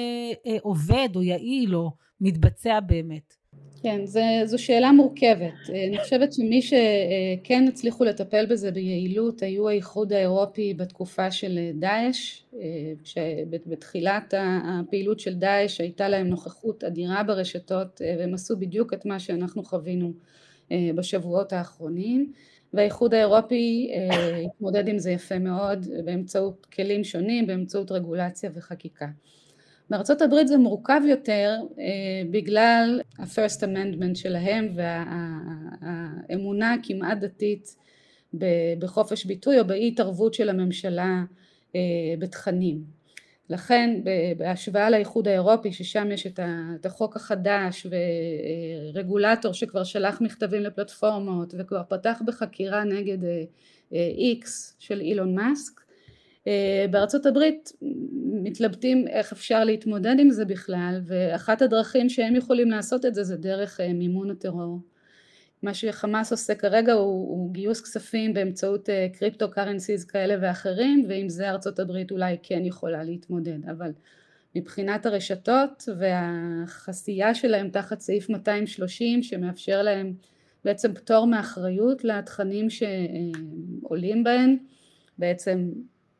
אה, עובד או יעיל או מתבצע באמת? כן, זה, זו שאלה מורכבת. אה, אני חושבת שמי שכן הצליחו לטפל בזה ביעילות היו האיחוד האירופי בתקופה של דאעש, אה, שבתחילת הפעילות של דאעש הייתה להם נוכחות אדירה ברשתות אה, והם עשו בדיוק את מה שאנחנו חווינו בשבועות האחרונים והאיחוד האירופי התמודד עם זה יפה מאוד באמצעות כלים שונים, באמצעות רגולציה וחקיקה. בארצות הברית זה מורכב יותר אה, בגלל ה-first amendment שלהם והאמונה הכמעט דתית בחופש ביטוי או באי התערבות של הממשלה אה, בתכנים. לכן בהשוואה לאיחוד האירופי ששם יש את החוק החדש ורגולטור שכבר שלח מכתבים לפלטפורמות וכבר פתח בחקירה נגד איקס אה, של אילון מאסק אה, בארצות הברית מתלבטים איך אפשר להתמודד עם זה בכלל ואחת הדרכים שהם יכולים לעשות את זה זה דרך אה, מימון הטרור. מה שחמאס עושה כרגע הוא, הוא גיוס כספים באמצעות קריפטו קרנסיז כאלה ואחרים ועם זה ארצות הברית אולי כן יכולה להתמודד אבל מבחינת הרשתות והחסייה שלהם תחת סעיף 230 שמאפשר להם בעצם פטור מאחריות לתכנים שעולים בהם בעצם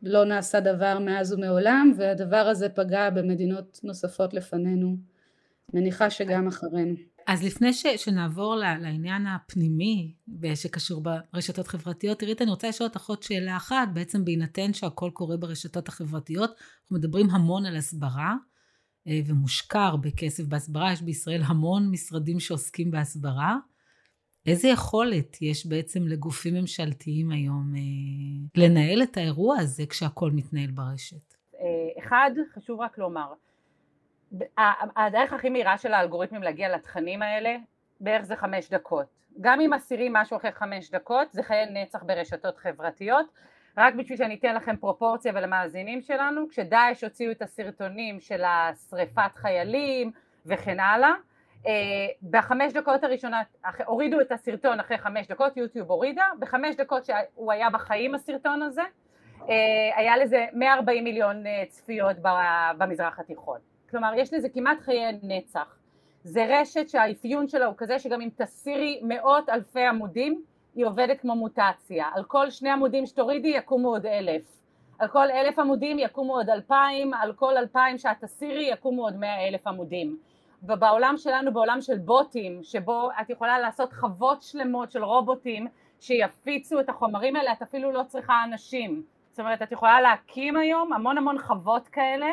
לא נעשה דבר מאז ומעולם והדבר הזה פגע במדינות נוספות לפנינו, מניחה שגם אחרינו. אז לפני ש, שנעבור לעניין הפנימי שקשור ברשתות חברתיות, תראי, אני רוצה לשאול אותך עוד שאלה אחת, בעצם בהינתן שהכל קורה ברשתות החברתיות, אנחנו מדברים המון על הסברה, אה, ומושקע הרבה כסף בהסברה, יש בישראל המון משרדים שעוסקים בהסברה. איזה יכולת יש בעצם לגופים ממשלתיים היום אה, לנהל את האירוע הזה כשהכול מתנהל ברשת? אה, אחד, חשוב רק לומר, הדרך הכי מהירה של האלגוריתמים להגיע לתכנים האלה בערך זה חמש דקות. גם אם מסירים משהו אחרי חמש דקות זה חיי נצח ברשתות חברתיות. רק בשביל שאני אתן לכם פרופורציה ולמאזינים שלנו, כשדאעש הוציאו את הסרטונים של השריפת חיילים וכן הלאה, אה, בחמש דקות הראשונות, הורידו את הסרטון אחרי חמש דקות, יוטיוב הורידה, בחמש דקות שהוא היה בחיים הסרטון הזה, אה, היה לזה 140 מיליון אה, צפיות במזרח התיכון. כלומר יש לזה כמעט חיי נצח. זה רשת שהאפיון שלה הוא כזה שגם אם תסירי מאות אלפי עמודים היא עובדת כמו מוטציה. על כל שני עמודים שתורידי יקומו עוד אלף. על כל אלף עמודים יקומו עוד אלפיים, על כל אלפיים שאת תסירי יקומו עוד מאה אלף עמודים. ובעולם שלנו, בעולם של בוטים, שבו את יכולה לעשות חוות שלמות של רובוטים שיפיצו את החומרים האלה, את אפילו לא צריכה אנשים. זאת אומרת, את יכולה להקים היום המון המון חוות כאלה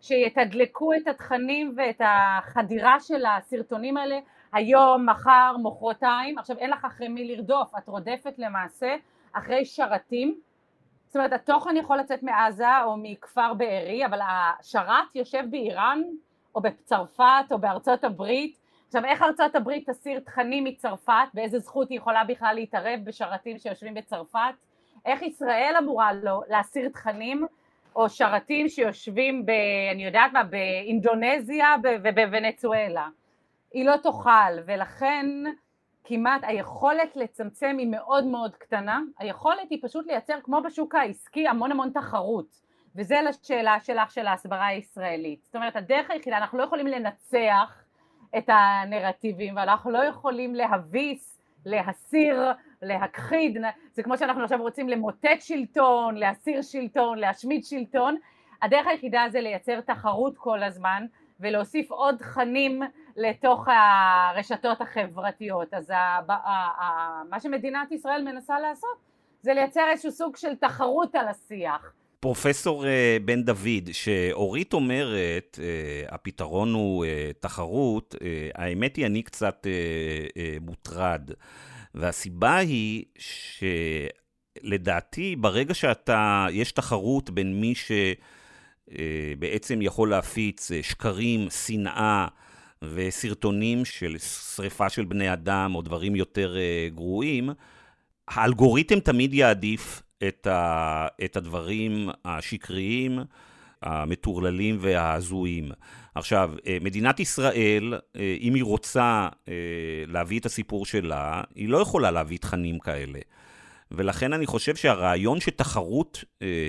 שיתדלקו את התכנים ואת החדירה של הסרטונים האלה היום, מחר, מחרתיים, עכשיו אין לך אחרי מי לרדוף, את רודפת למעשה אחרי שרתים, זאת אומרת התוכן יכול לצאת מעזה או מכפר בארי, אבל השרת יושב באיראן או בצרפת או בארצות הברית, עכשיו איך ארצות הברית תסיר תכנים מצרפת, באיזה זכות היא יכולה בכלל להתערב בשרתים שיושבים בצרפת, איך ישראל אמורה לו להסיר תכנים או שרתים שיושבים ב... אני יודעת מה, באינדונזיה ובוונצואלה. היא לא תאכל, ולכן כמעט היכולת לצמצם היא מאוד מאוד קטנה, היכולת היא פשוט לייצר כמו בשוק העסקי המון המון תחרות, וזה לשאלה שלך של ההסברה הישראלית. זאת אומרת הדרך היחידה, אנחנו לא יכולים לנצח את הנרטיבים ואנחנו לא יכולים להביס, להסיר, להכחיד, זה כמו שאנחנו עכשיו רוצים למוטט שלטון, להסיר שלטון, להשמיד שלטון, הדרך היחידה זה לייצר תחרות כל הזמן ולהוסיף עוד תכנים לתוך הרשתות החברתיות. אז מה שמדינת ישראל מנסה לעשות זה לייצר איזשהו סוג של תחרות על השיח. פרופסור אה, בן דוד, שאורית אומרת, אה, הפתרון הוא אה, תחרות, האמת היא, אני קצת מוטרד. והסיבה היא שלדעתי, ברגע שאתה, יש תחרות בין מי שבעצם יכול להפיץ שקרים, שנאה, וסרטונים של שריפה של בני אדם או דברים יותר גרועים, האלגוריתם תמיד יעדיף את, ה, את הדברים השקריים, המטורללים וההזויים. עכשיו, אה, מדינת ישראל, אה, אם היא רוצה להביא את הסיפור שלה, היא לא יכולה להביא תכנים כאלה. ולכן אני חושב שהרעיון שתחרות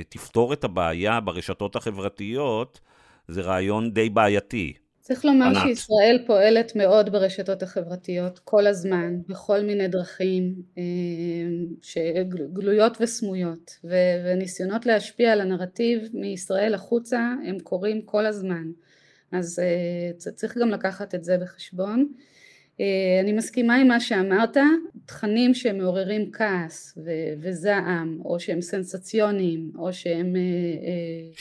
תפתור את הבעיה ברשתות החברתיות, זה רעיון די בעייתי. צריך לומר ענת. שישראל פועלת מאוד ברשתות החברתיות כל הזמן, בכל מיני דרכים אה, גלויות וסמויות, וניסיונות להשפיע על הנרטיב מישראל החוצה הם קורים כל הזמן, אז אה, צריך גם לקחת את זה בחשבון. אה, אני מסכימה עם מה שאמרת, תכנים שמעוררים כעס ו- וזעם, או שהם סנסציוניים, או שהם...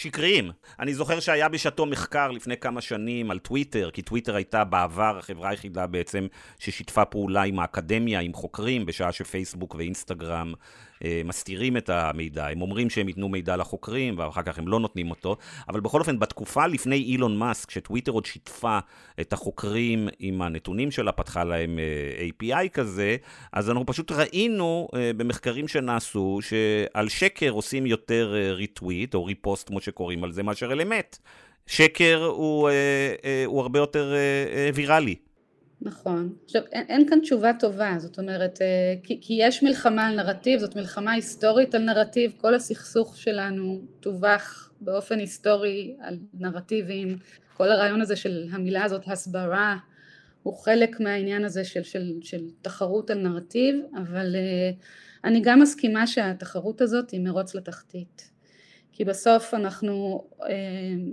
שקריים. אני זוכר שהיה בשעתו מחקר לפני כמה שנים על טוויטר, כי טוויטר הייתה בעבר החברה היחידה בעצם ששיתפה פעולה עם האקדמיה, עם חוקרים, בשעה שפייסבוק ואינסטגרם מסתירים את המידע, הם אומרים שהם ייתנו מידע לחוקרים ואחר כך הם לא נותנים אותו, אבל בכל אופן בתקופה לפני אילון מאסק, שטוויטר עוד שיתפה את החוקרים עם הנתונים שלה, פתחה להם אה, API כזה, אז אנחנו פשוט ראינו אה, במחקרים שנעשו שעל שקר עושים יותר retweet או repost כמו שקוראים על זה מאשר על אמת. שקר הוא, הוא הרבה יותר ויראלי. נכון. עכשיו אין, אין כאן תשובה טובה, זאת אומרת, אה, כי, כי יש מלחמה על נרטיב, זאת מלחמה היסטורית על נרטיב, כל הסכסוך שלנו טווח באופן היסטורי על נרטיבים, כל הרעיון הזה של המילה הזאת הסברה הוא חלק מהעניין הזה של, של, של תחרות על נרטיב, אבל uh, אני גם מסכימה שהתחרות הזאת היא מרוץ לתחתית. כי בסוף אנחנו אה,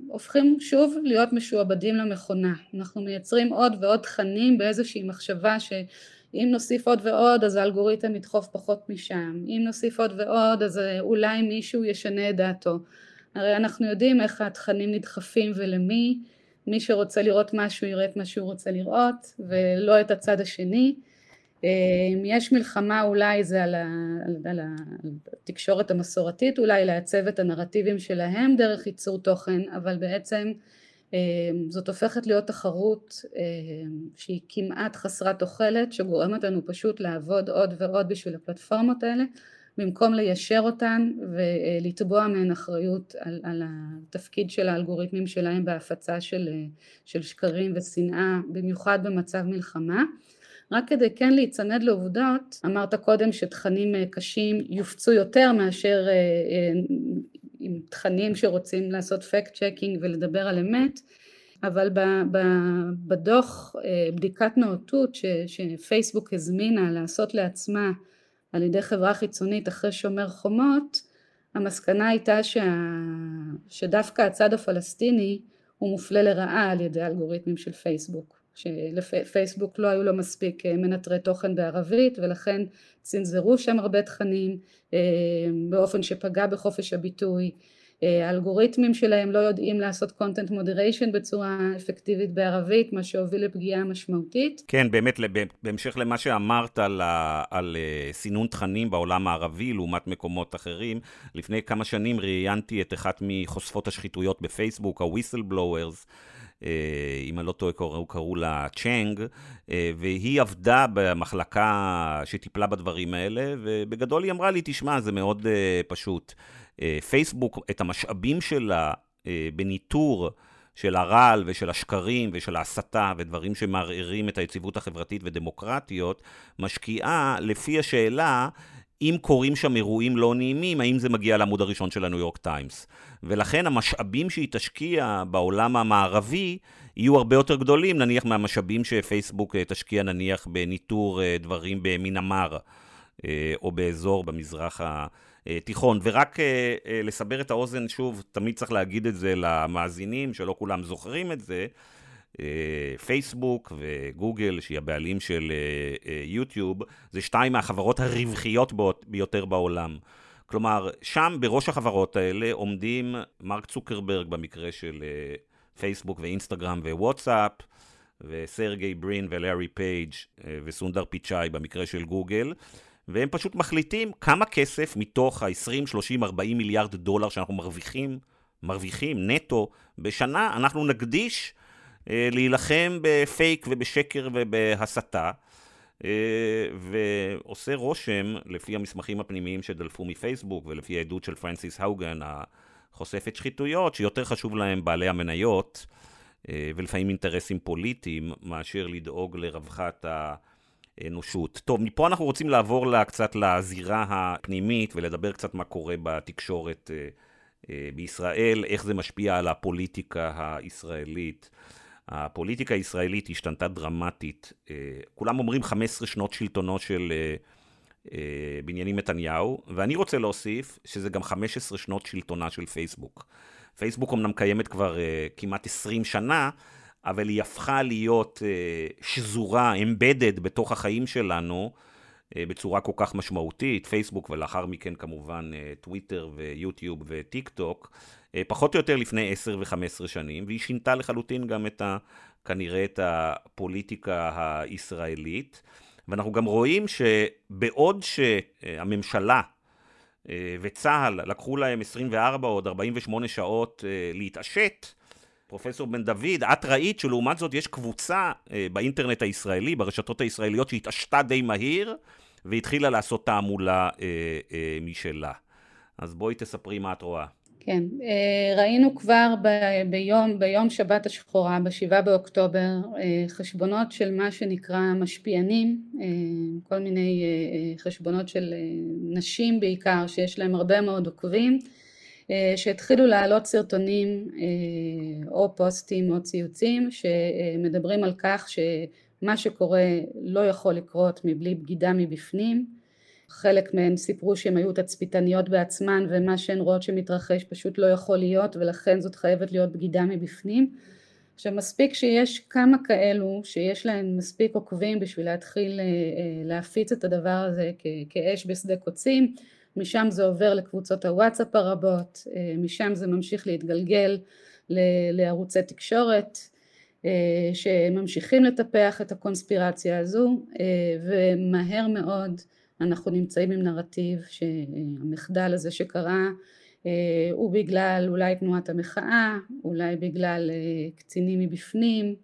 הופכים שוב להיות משועבדים למכונה. אנחנו מייצרים עוד ועוד תכנים באיזושהי מחשבה שאם נוסיף עוד ועוד אז האלגוריתם ידחוף פחות משם, אם נוסיף עוד ועוד אז אה, אולי מישהו ישנה את דעתו. הרי אנחנו יודעים איך התכנים נדחפים ולמי, מי שרוצה לראות משהו יראה את מה שהוא רוצה לראות ולא את הצד השני. אם יש מלחמה אולי זה על, ה, על התקשורת המסורתית אולי לעצב את הנרטיבים שלהם דרך ייצור תוכן אבל בעצם זאת הופכת להיות תחרות שהיא כמעט חסרת תוחלת שגורמת לנו פשוט לעבוד עוד ועוד בשביל הפלטפורמות האלה במקום ליישר אותן ולתבוע מהן אחריות על, על התפקיד של האלגוריתמים שלהם בהפצה של, של שקרים ושנאה במיוחד במצב מלחמה רק כדי כן להיצמד לעובדות, אמרת קודם שתכנים אה, קשים יופצו יותר מאשר אה, אה, עם תכנים שרוצים לעשות fact checking ולדבר על אמת, אבל בדוח בדיקת נאותות שפייסבוק הזמינה לעשות לעצמה על ידי חברה חיצונית אחרי שומר חומות, המסקנה הייתה שה... שדווקא הצד הפלסטיני הוא מופלה לרעה על ידי אלגוריתמים של פייסבוק. שלפייסבוק לא היו לו מספיק אה, מנטרי תוכן בערבית ולכן צנזרו שם הרבה תכנים אה, באופן שפגע בחופש הביטוי אה, האלגוריתמים שלהם לא יודעים לעשות content moderation בצורה אפקטיבית בערבית, מה שהוביל לפגיעה משמעותית. כן, באמת, בהמשך למה שאמרת על, על סינון תכנים בעולם הערבי לעומת מקומות אחרים, לפני כמה שנים ראיינתי את אחת מחושפות השחיתויות בפייסבוק, ה-whistleblowers, אם אני לא טועה, קראו, קראו לה צ'אנג, אה, והיא עבדה במחלקה שטיפלה בדברים האלה, ובגדול היא אמרה לי, תשמע, זה מאוד אה, פשוט. פייסבוק, את המשאבים שלה בניטור של הרעל ושל השקרים ושל ההסתה ודברים שמערערים את היציבות החברתית ודמוקרטיות, משקיעה לפי השאלה אם קורים שם אירועים לא נעימים, האם זה מגיע לעמוד הראשון של הניו יורק טיימס. ולכן המשאבים שהיא תשקיע בעולם המערבי יהיו הרבה יותר גדולים, נניח מהמשאבים שפייסבוק אה, תשקיע נניח בניטור אה, דברים במינמר, אה, או באזור במזרח התיכון. ורק לסבר את האוזן, שוב, תמיד צריך להגיד את זה למאזינים, שלא כולם זוכרים את זה, פייסבוק וגוגל, שהיא הבעלים של אה, אה, יוטיוב, זה שתיים מהחברות הרווחיות ביותר בעולם. כלומר, שם בראש החברות האלה עומדים מרק צוקרברג במקרה של פייסבוק ואינסטגרם ווואטסאפ, וסרגי ברין ולארי פייג' וסונדר פיצ'אי במקרה של גוגל, והם פשוט מחליטים כמה כסף מתוך ה-20, 30, 40 מיליארד דולר שאנחנו מרוויחים, מרוויחים נטו בשנה, אנחנו נקדיש אה, להילחם בפייק ובשקר ובהסתה. אה, ועושה רושם, לפי המסמכים הפנימיים שדלפו מפייסבוק ולפי העדות של פרנסיס האוגן, החושפת שחיתויות, שיותר חשוב להם בעלי המניות אה, ולפעמים אינטרסים פוליטיים, מאשר לדאוג לרווחת האנושות. טוב, מפה אנחנו רוצים לעבור קצת לזירה הפנימית ולדבר קצת מה קורה בתקשורת בישראל, איך זה משפיע על הפוליטיקה הישראלית. הפוליטיקה הישראלית השתנתה דרמטית. אה, כולם אומרים 15 שנות שלטונו של אה, אה, בנימין נתניהו, ואני רוצה להוסיף שזה גם 15 שנות שלטונה של פייסבוק. פייסבוק אמנם קיימת כבר כמעט 20 שנה, אבל היא הפכה להיות שזורה, אמבדד בתוך החיים שלנו, בצורה כל כך משמעותית, פייסבוק ולאחר מכן כמובן טוויטר ויוטיוב וטיק טוק, פחות או יותר לפני 10 ו-15 שנים, והיא שינתה לחלוטין גם את ה... כנראה את הפוליטיקה הישראלית. ואנחנו גם רואים שבעוד שהממשלה אה, וצה"ל לקחו להם 24 או עוד 48 שעות אה, להתעשת, פרופסור בן דוד, את ראית שלעומת זאת יש קבוצה באינטרנט הישראלי, ברשתות הישראליות, שהתעשתה די מהיר והתחילה לעשות תעמולה משלה. אז בואי תספרי מה את רואה. כן, אה, ראינו כבר ביום, ביום שבת השחורה, בשבעה באוקטובר, אה, חשבונות של מה שנקרא משפיענים, אה, כל מיני חשבונות של נשים בעיקר, שיש להם הרבה מאוד עוקבים, שהתחילו להעלות סרטונים או פוסטים או ציוצים שמדברים על כך שמה שקורה לא יכול לקרות מבלי בגידה מבפנים חלק מהן סיפרו שהן היו תצפיתניות בעצמן ומה שהן רואות שמתרחש פשוט לא יכול להיות ולכן זאת חייבת להיות בגידה מבפנים. עכשיו מספיק שיש כמה כאלו שיש להם מספיק עוקבים בשביל להתחיל אה, אה, להפיץ את הדבר הזה כאש בשדה קוצים, משם זה עובר לקבוצות הוואטסאפ הרבות, אה, משם זה ממשיך להתגלגל לערוצי תקשורת שממשיכים לטפח את הקונספירציה הזו ומהר מאוד אנחנו נמצאים עם נרטיב שהמחדל הזה שקרה אה, הוא בגלל אולי תנועת המחאה, אולי בגלל אה, קצינים מבפנים,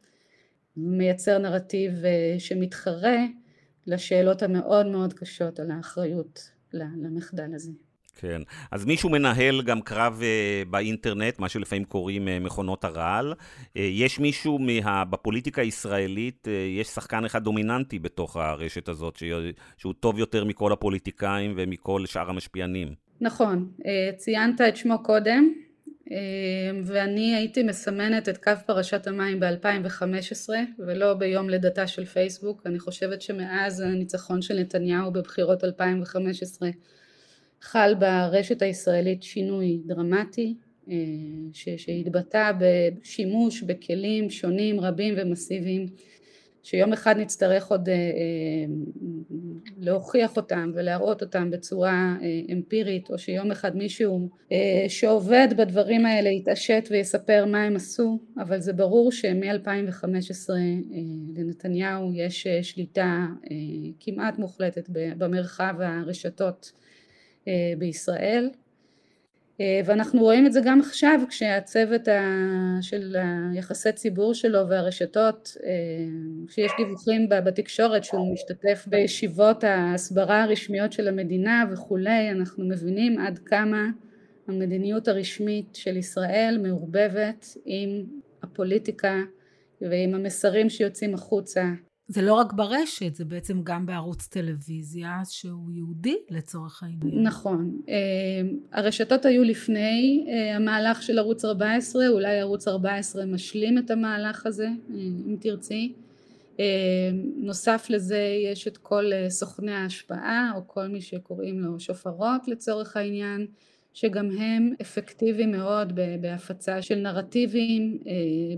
מייצר נרטיב אה, שמתחרה לשאלות המאוד מאוד קשות על האחריות למחדל הזה. כן, אז מישהו מנהל גם קרב uh, באינטרנט, מה שלפעמים קוראים uh, מכונות הרעל. Uh, יש מישהו מה, בפוליטיקה הישראלית, uh, יש שחקן אחד דומיננטי בתוך הרשת הזאת, ש, שהוא טוב יותר מכל הפוליטיקאים ומכל שאר המשפיענים. נכון, uh, ציינת את שמו קודם, uh, ואני הייתי מסמנת את קו פרשת המים ב-2015, ולא ביום לידתה של פייסבוק. אני חושבת שמאז הניצחון של נתניהו בבחירות 2015, חל ברשת הישראלית שינוי דרמטי אה, שהתבטא בשימוש בכלים שונים רבים ומסיביים שיום אחד נצטרך עוד אה, אה, להוכיח אותם ולהראות אותם בצורה אמפירית או שיום אחד מישהו שעובד בדברים האלה יתעשת ויספר מה הם עשו אבל זה ברור שמ-2015 לנתניהו יש שליטה כמעט מוחלטת במרחב הרשתות בישראל. אה, ואנחנו רואים את זה גם עכשיו כשהצוות של היחסי ציבור שלו והרשתות אה, כשיש דיווחים בתקשורת שהוא משתתף בישיבות ההסברה הרשמיות של המדינה וכולי אנחנו מבינים עד כמה המדיניות הרשמית של ישראל מעורבבת עם הפוליטיקה ועם המסרים שיוצאים החוצה זה לא רק ברשת, זה בעצם גם בערוץ טלוויזיה שהוא יהודי לצורך העניין. נכון. אה, הרשתות היו לפני אה, המהלך של ערוץ 14, אולי ערוץ 14 משלים את המהלך הזה, אה, אם תרצי. נוסף לזה יש את כל סוכני ההשפעה, או כל מי שקוראים לו שופרות לצורך העניין, שגם הם אפקטיביים מאוד בהפצה של נרטיבים,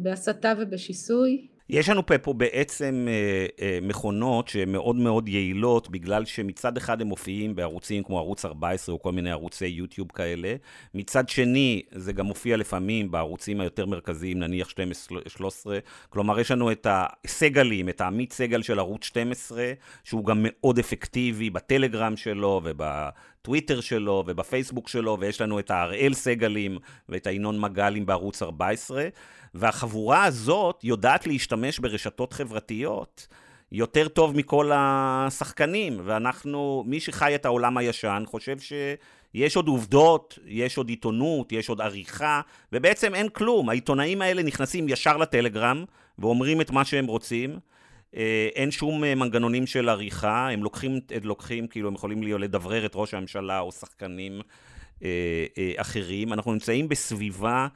בהסתה ובשיסוי. יש לנו פה בעצם אה, אה, מכונות שהן מאוד יעילות, בגלל שמצד אחד הם מופיעים בערוצים כמו ערוץ 14 או כל מיני ערוצי יוטיוב כאלה, מצד שני זה גם מופיע לפעמים בערוצים היותר מרכזיים, נניח 12-13, כלומר יש לנו את הסגלים, את העמית סגל של ערוץ 12, שהוא גם מאוד אפקטיבי בטלגרם שלו ובטוויטר שלו ובפייסבוק שלו, ויש לנו את האראל סגלים ואת הינון מגלים בערוץ 14. והחבורה הזאת יודעת להשתמש ברשתות חברתיות יותר טוב מכל השחקנים, ואנחנו, מי שחי את העולם הישן חושב שיש עוד עובדות, יש עוד עיתונות, יש עוד עריכה, ובעצם אין כלום. העיתונאים האלה נכנסים ישר לטלגרם ואומרים את מה שהם רוצים. אה, אין שום אה, מנגנונים של עריכה, הם לוקחים, לוקחים, כאילו הם יכולים לדברר את ראש הממשלה או שחקנים אה, אחרים. אנחנו נמצאים בסביבה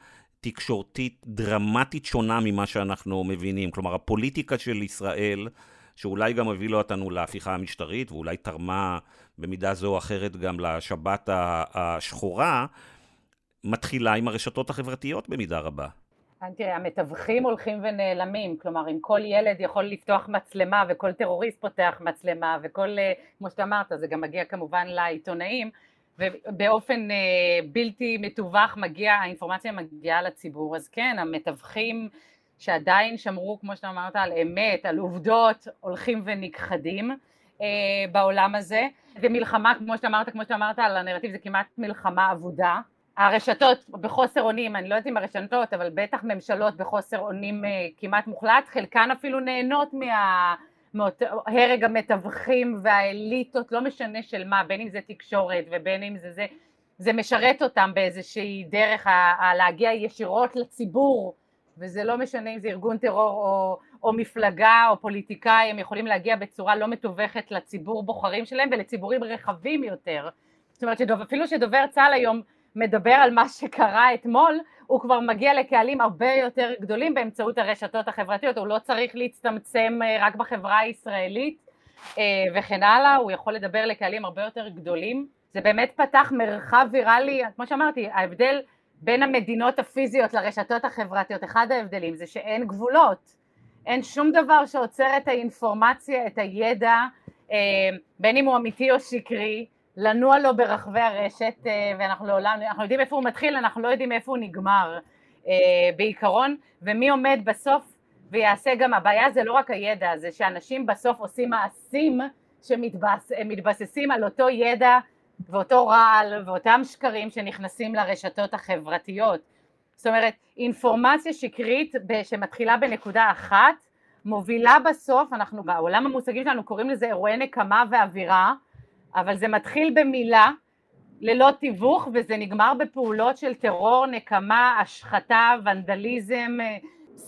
תקשורתית דרמטית שונה ממה שאנחנו מבינים. כלומר, הפוליטיקה של ישראל, שאולי גם הובילה אותנו להפיכה המשטרית, ואולי תרמה במידה זו או אחרת גם לשבת השחורה, מתחילה עם הרשתות החברתיות במידה רבה. תראה, המתווכים הולכים ונעלמים, כלומר אם כל ילד יכול לפתוח מצלמה וכל טרוריסט פותח מצלמה וכל, אה, כמו שאתה אמרת, זה גם מגיע כמובן לעיתונאים, ובאופן אה, בלתי מתווך מגיע, האינפורמציה מגיעה לציבור, אז כן, המתווכים שעדיין שמרו, כמו שאתה אמרת, על אמת, על עובדות, הולכים ונכחדים אה, בעולם הזה, ומלחמה, כמו שאתה אמרת, כמו שאתה אמרת על הנרטיב, זה כמעט מלחמה אבודה. הרשתות בחוסר אונים, אני לא יודעת אם הרשתות, אבל בטח ממשלות בחוסר אונים אה, כמעט מוחלט, חלקן אפילו נהנות מה... הרג המתווכים והאליטות, לא משנה של מה, בין אם זה תקשורת ובין אם זה זה, זה משרת אותם באיזושהי דרך ה- ה- להגיע ישירות לציבור, וזה לא משנה אם זה ארגון טרור או, או מפלגה או פוליטיקאי, הם יכולים להגיע בצורה לא מתווכת לציבור בוחרים שלהם ולציבורים רחבים יותר. זאת אומרת שאפילו שדובר צה"ל היום מדבר על מה שקרה אתמול, הוא כבר מגיע לקהלים הרבה יותר גדולים באמצעות הרשתות החברתיות, הוא לא צריך להצטמצם אה, רק בחברה הישראלית, וכן הלאה, הוא יכול לדבר לקהלים הרבה יותר גדולים, זה באמת פתח מרחב ויראלי, כמו שאמרתי, ההבדל בין המדינות הפיזיות לרשתות החברתיות, אחד ההבדלים זה שאין גבולות, אין שום דבר שעוצר את האינפורמציה, את הידע, אה, בין אם הוא אמיתי או שקרי, לנוע לו ברחבי הרשת, אה, ואנחנו לעולם, אנחנו יודעים איפה הוא מתחיל, אנחנו לא יודעים איפה הוא נגמר אה, בעיקרון, ומי עומד בסוף ויעשה גם, הבעיה זה לא רק הידע, זה שאנשים בסוף עושים מעשים שמתבססים על אותו ידע ואותו רעל ואותם שקרים שנכנסים לרשתות החברתיות. זאת אומרת, אינפורמציה שקרית שמתחילה בנקודה אחת, מובילה בסוף, אנחנו בעולם המושגים שלנו קוראים לזה אירועי נקמה ואווירה, אבל זה מתחיל במילה, ללא תיווך, וזה נגמר בפעולות של טרור, נקמה, השחתה, ונדליזם,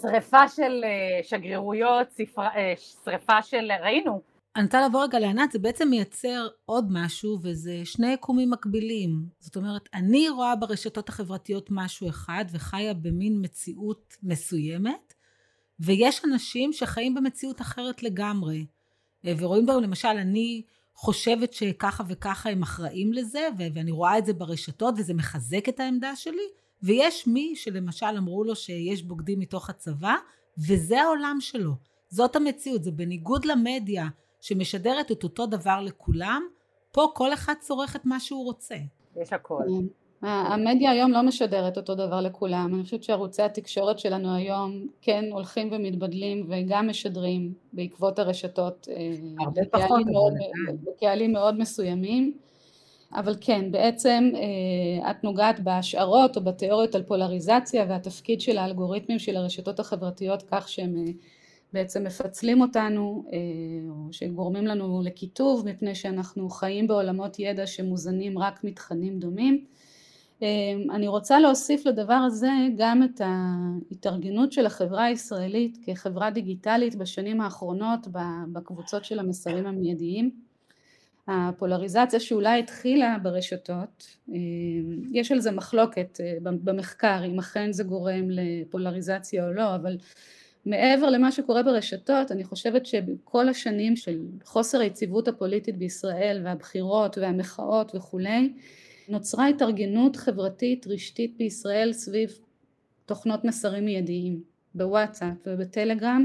שריפה של אה, שגרירויות, אה, שריפה של, ראינו, אני רוצה לעבור רגע לענת, זה בעצם מייצר עוד משהו, וזה שני יקומים מקבילים. זאת אומרת, אני רואה ברשתות החברתיות משהו אחד, וחיה במין מציאות מסוימת, ויש אנשים שחיים במציאות אחרת לגמרי. אה, ורואים בהם, למשל, אני חושבת שככה וככה הם אחראים לזה, ואני רואה את זה ברשתות, וזה מחזק את העמדה שלי, ויש מי שלמשל אמרו לו שיש בוגדים מתוך הצבא, וזה העולם שלו. זאת המציאות, זה בניגוד למדיה. שמשדרת את אותו דבר לכולם, פה כל אחד צורך את מה שהוא רוצה. יש הכל. המדיה היום לא משדרת אותו דבר לכולם, אני חושבת שערוצי התקשורת שלנו היום כן הולכים ומתבדלים וגם משדרים בעקבות הרשתות אה, הרבה פחות בקהלים מאוד מסוימים. אבל כן בעצם אה, את נוגעת בהשערות או בתיאוריות על פולריזציה והתפקיד של האלגוריתמים של הרשתות החברתיות כך שהם אה, בעצם מפצלים אותנו או שגורמים לנו לקיטוב מפני שאנחנו חיים בעולמות ידע שמוזנים רק מתכנים דומים. אה, אני רוצה להוסיף לדבר הזה גם את ההתארגנות של החברה הישראלית כחברה דיגיטלית בשנים האחרונות בקבוצות של המסרים המיידיים. הפולריזציה שאולי התחילה ברשתות, אה, יש על זה מחלוקת במחקר אם אכן זה גורם לפולריזציה או לא, אבל מעבר למה שקורה ברשתות, אני חושבת שבכל השנים של חוסר היציבות הפוליטית בישראל והבחירות והמחאות וכולי, נוצרה התארגנות חברתית רשתית בישראל סביב תוכנות מסרים מיידיים בוואטסאפ ובטלגרם,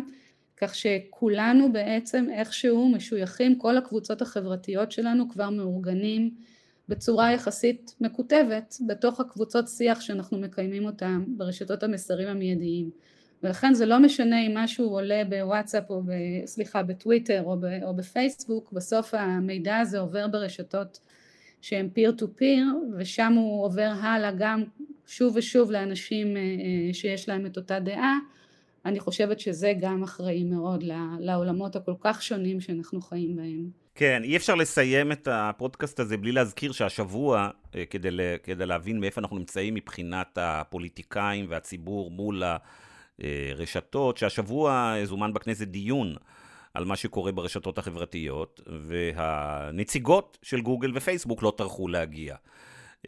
כך שכולנו בעצם איכשהו משויכים, כל הקבוצות החברתיות שלנו כבר מאורגנים בצורה יחסית מקוטבת בתוך הקבוצות שיח שאנחנו מקיימים אותם ברשתות המסרים המיידיים. ולכן זה לא משנה אם משהו עולה בוואטסאפ או ב, סליחה בטוויטר או, ב, או בפייסבוק בסוף המידע הזה עובר ברשתות שהן פיר טו פיר ושם הוא עובר הלאה גם שוב ושוב לאנשים אה, אה, שיש להם את אותה דעה אני חושבת שזה גם אחראי מאוד לעולמות הכל כך שונים שאנחנו חיים בהם. כן, אי אפשר לסיים את הפודקאסט הזה בלי להזכיר שהשבוע, אה, כדי, כדי להבין מאיפה אנחנו נמצאים מבחינת הפוליטיקאים והציבור מול ה... אה, רשתות, שהשבוע זומן בכנסת דיון על מה שקורה ברשתות החברתיות, והנציגות של גוגל ופייסבוק לא טרחו להגיע.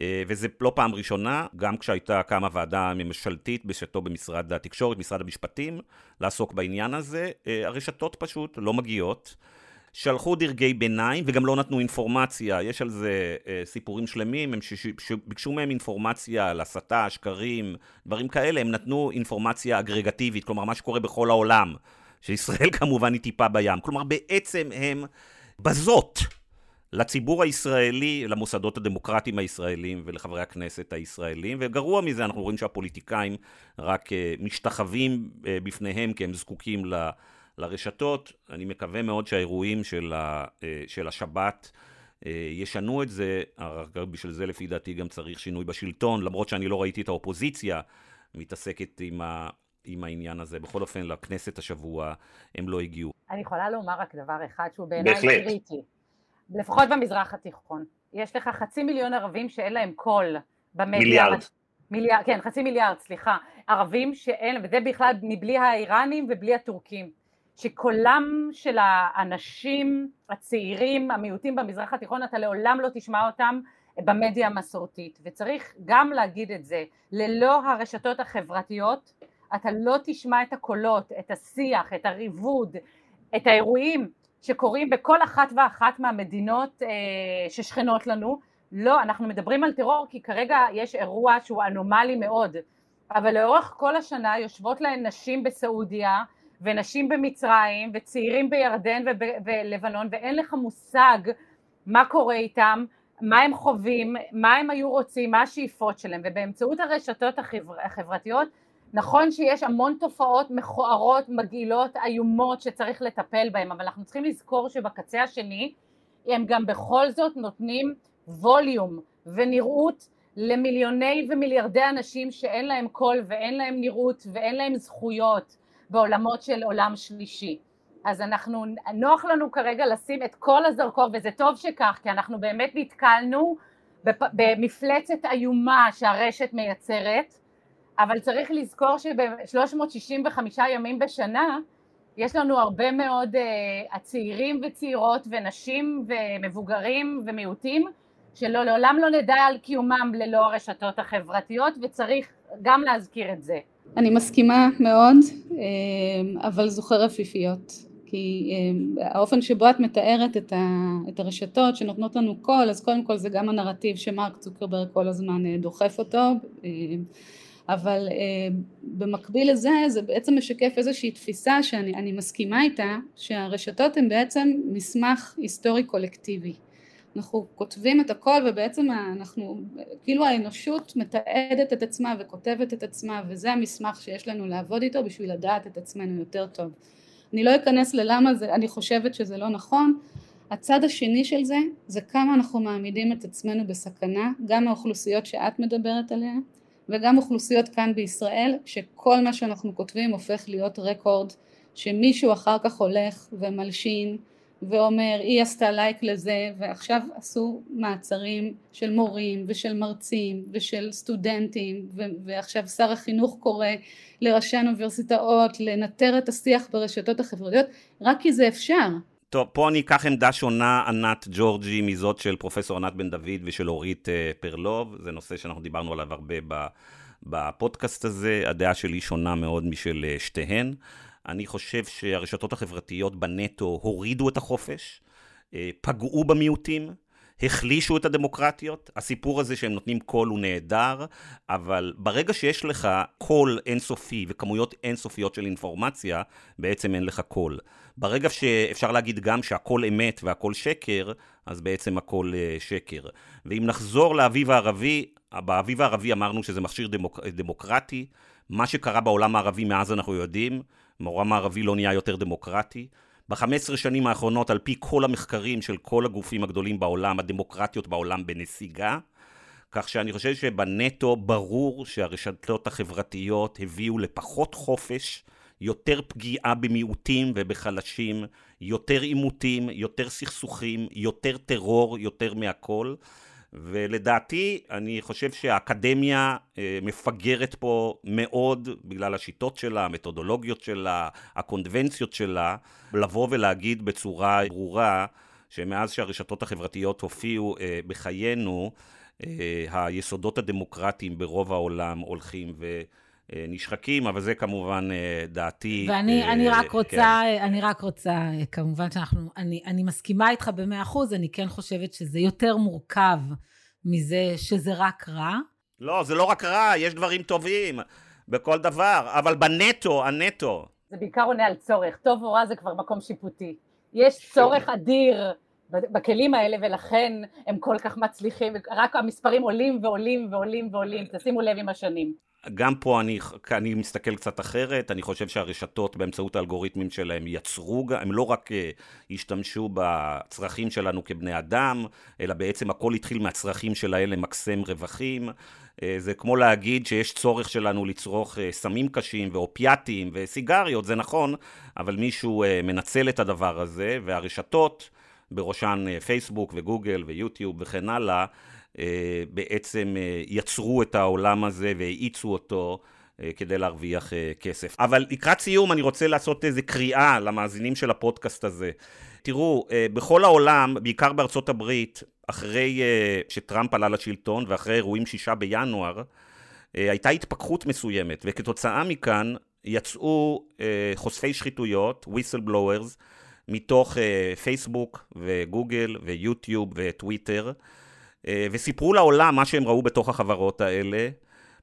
אה, וזה לא פעם ראשונה, גם כשהייתה קמה ועדה ממשלתית בשעתו במשרד התקשורת, משרד המשפטים, לעסוק בעניין הזה, אה, הרשתות פשוט לא מגיעות. שלחו דרגי ביניים וגם לא נתנו אינפורמציה, יש על זה אה, סיפורים שלמים, הם שביקשו מהם אינפורמציה על הסתה, שקרים, דברים כאלה, הם נתנו אינפורמציה אגרגטיבית, כלומר מה שקורה בכל העולם, שישראל (laughs) כמובן היא טיפה בים, כלומר בעצם הם בזות לציבור הישראלי, למוסדות הדמוקרטיים הישראלים ולחברי הכנסת הישראלים, וגרוע מזה אנחנו רואים שהפוליטיקאים רק אה, משתחווים אה, בפניהם כי הם זקוקים ל... לרשתות. אני מקווה מאוד שהאירועים של, ה, אה, של השבת ישנו את זה, בשביל זה לפי דעתי גם צריך שינוי בשלטון, למרות שאני לא ראיתי את האופוזיציה מתעסקת עם, ה, עם העניין הזה. בכל אופן, לכנסת השבוע הם לא הגיעו. אני יכולה לומר רק דבר אחד שהוא בעיניי קריטי, לפחות במזרח התיכון. יש לך חצי מיליון ערבים שאין להם קול במדיה. מיליארד. מיליארד, כן, חצי מיליארד, סליחה. ערבים שאין, וזה בכלל מבלי האיראנים ובלי הטורקים. שקולם של האנשים הצעירים, המיעוטים במזרח התיכון, אתה לעולם לא תשמע אותם במדיה המסורתית, וצריך גם להגיד את זה, ללא הרשתות החברתיות אתה לא תשמע את הקולות, את השיח, את הריבוד, את האירועים שקורים בכל אחת ואחת מהמדינות אה, ששכנות לנו. לא, אנחנו מדברים על טרור כי כרגע יש אירוע שהוא אנומלי מאוד, אבל לאורך כל השנה יושבות להן נשים בסעודיה ונשים במצרים וחצעירים בירדן ובלבנון ואין לך מושג מה קורה איתם, מה הם חווים, מה הם היו רוצים, מה השאיפות שלהם ובאמצעות הרשתות החבר... החברתיות נכון שיש המון תופעות מכוערות, מגעילות, איומות שצריך לטפל בהן, אבל אנחנו צריכים לזכור שבקצה השני הם גם בכל זאת נותנים ווליום ונראות למיליוני ומיליארדי אנשים שאין להם קול ואין להם נראות ואין להם זכויות בעולמות של עולם שלישי. אז אנחנו, נוח לנו כרגע לשים את כל הזרקור, וזה טוב שכך, כי אנחנו באמת נתקלנו במפלצת איומה שהרשת מייצרת, אבל צריך לזכור שב-365 ימים בשנה יש לנו הרבה מאוד uh, הצעירים וצעירות ונשים ומבוגרים ומיעוטים שלעולם לא נדע על קיומם ללא הרשתות החברתיות וצריך גם להזכיר את זה. אני מסכימה מאוד, אה, אבל זוכר רפיפיות. כי אה, האופן שבו את מתארת את, ה, את הרשתות שנותנות לנו קול, אז קודם כל זה גם הנרטיב שמרק צוקרברג כל הזמן דוחף אותו, אבל אה, במקביל לזה זה בעצם משקף איזושהי תפיסה שאני מסכימה איתה שהרשתות הן בעצם מסמך היסטורי קולקטיבי. אנחנו כותבים את הכל ובעצם אנחנו כאילו האנושות מתעדת את עצמה וכותבת את עצמה וזה המסמך שיש לנו לעבוד איתו בשביל לדעת את עצמנו יותר טוב. אני לא אכנס ללמה זה אני חושבת שזה לא נכון. הצד השני של זה זה כמה אנחנו מעמידים את עצמנו בסכנה גם מהאוכלוסיות שאת מדברת עליהן וגם אוכלוסיות כאן בישראל שכל מה שאנחנו כותבים הופך להיות רקורד שמישהו אחר כך הולך ומלשין ואומר היא עשתה לייק לזה ועכשיו עשו מעצרים של מורים ושל מרצים ושל סטודנטים ועכשיו שר החינוך קורא לראשי האוניברסיטאות לנטר את השיח ברשתות החברתיות רק כי זה אפשר טוב, פה אני אקח עמדה שונה, ענת ג'ורג'י, מזאת של פרופסור ענת בן דוד ושל אורית אה, פרלוב. זה נושא שאנחנו דיברנו עליו הרבה בפודקאסט הזה. הדעה שלי שונה מאוד משל אה, שתיהן. אני חושב שהרשתות החברתיות בנטו הורידו את החופש, אה, פגעו במיעוטים, החלישו את הדמוקרטיות. הסיפור הזה שהם נותנים קול הוא נהדר, אבל ברגע שיש לך קול אינסופי וכמויות אינסופיות של אינפורמציה, בעצם אין לך קול. ברגע שאפשר להגיד גם שהכל אמת והכל שקר, אז בעצם הכל אה, שקר. ואם נחזור לאביב הערבי, באביב הערבי אמרנו שזה מכשיר דמוק, דמוקרטי. מה שקרה בעולם הערבי מאז אנחנו יודעים, העולם הערבי לא נהיה יותר דמוקרטי. ב-15 שנים האחרונות, על פי כל המחקרים של כל הגופים הגדולים בעולם, הדמוקרטיות בעולם בנסיגה. כך שאני חושב שבנטו ברור שהרשתות החברתיות הביאו לפחות חופש, יותר פגיעה במיעוטים ובחלשים, יותר עימותים, יותר סכסוכים, יותר טרור, יותר מהכל. ולדעתי, אני חושב שהאקדמיה אה, מפגרת פה מאוד בגלל השיטות שלה, המתודולוגיות שלה, הקונבנציות שלה, לבוא ולהגיד בצורה ברורה שמאז שהרשתות החברתיות הופיעו אה, בחיינו, אה, היסודות הדמוקרטיים ברוב העולם הולכים ו... נשחקים, אבל זה כמובן דעתי. ואני אה, אני רק רוצה, כן. אני רק רוצה, כמובן שאנחנו, אני, אני מסכימה איתך במאה אחוז, אני כן חושבת שזה יותר מורכב מזה שזה רק רע. לא, זה לא רק רע, יש דברים טובים בכל דבר, אבל בנטו, הנטו. זה בעיקר עונה על צורך, טוב או רע זה כבר מקום שיפוטי. יש צורך אדיר בכלים האלה ולכן הם כל כך מצליחים, רק המספרים עולים ועולים ועולים ועולים, תשימו לב עם השנים. גם פה אני, אני מסתכל קצת אחרת, אני חושב שהרשתות באמצעות האלגוריתמים שלהם יצרו, הם לא רק אה, השתמשו בצרכים שלנו כבני אדם, אלא בעצם הכל התחיל מהצרכים שלהם למקסם רווחים. אה, זה כמו להגיד שיש צורך שלנו לצרוך אה, סמים קשים ואופיאטים וסיגריות, זה נכון, אבל מישהו מנצל את הדבר הזה, והרשתות, בראשן פייסבוק וגוגל ויוטיוב וכן הלאה, אה, בעצם אה, יצרו את העולם הזה והאיצו אותו אה, כדי להרוויח כסף. אבל לקראת סיום אני רוצה לעשות איזה קריאה למאזינים של הפודקאסט הזה. תראו, בכל העולם, בעיקר בארצות הברית, אחרי שטראמפ עלה לשלטון ואחרי אירועים שישה בינואר, הייתה התפכחות מסוימת, וכתוצאה מכאן יצאו חושפי שחיתויות, whistleblowers, מתוך פייסבוק וגוגל ויוטיוב וטוויטר, וסיפרו לעולם מה שהם ראו בתוך החברות האלה.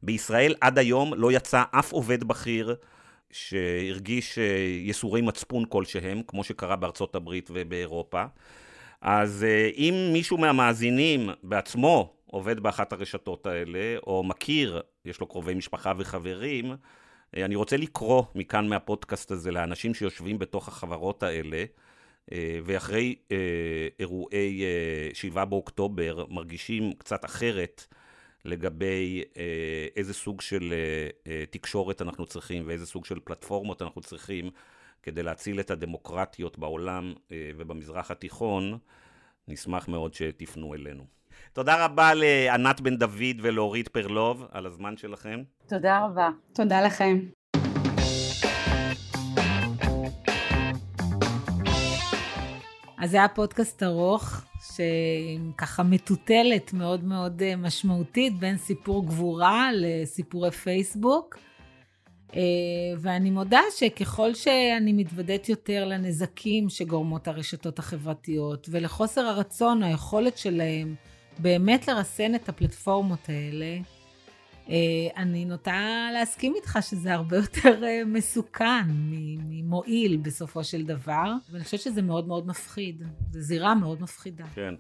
בישראל עד היום לא יצא אף עובד בכיר שהרגיש יסורי מצפון כלשהם, כמו שקרה בארצות הברית ובאירופה. אז אם מישהו מהמאזינים בעצמו עובד באחת הרשתות האלה, או מכיר, יש לו קרובי משפחה וחברים, אה, אני רוצה לקרוא מכאן מהפודקאסט הזה לאנשים שיושבים בתוך החברות האלה, אה, ואחרי אה, אירועי 7 באוקטובר מרגישים קצת אחרת לגבי איזה סוג של תקשורת אנחנו צריכים ואיזה סוג של פלטפורמות אנחנו צריכים כדי להציל את הדמוקרטיות בעולם ובמזרח התיכון, נשמח מאוד שתפנו אלינו. תודה רבה לענת בן דוד ולאורית פרלוב על הזמן שלכם. תודה רבה. תודה לכם. אז זה היה פודקאסט ארוך, שככה מטוטלת מאוד מאוד אה, משמעותית בין סיפור גבורה לסיפורי פייסבוק. אה, ואני מודה שככל שאני מתוודעת יותר לנזקים שגורמות הרשתות החברתיות ולחוסר הרצון, היכולת שלהם באמת לרסן את הפלטפורמות האלה, אני נוטה להסכים איתך שזה הרבה יותר אה, מסוכן ממועיל בסופו של דבר, ואני חושבת שזה מאוד מאוד מפחיד. זו זירה מאוד מפחידה. כן.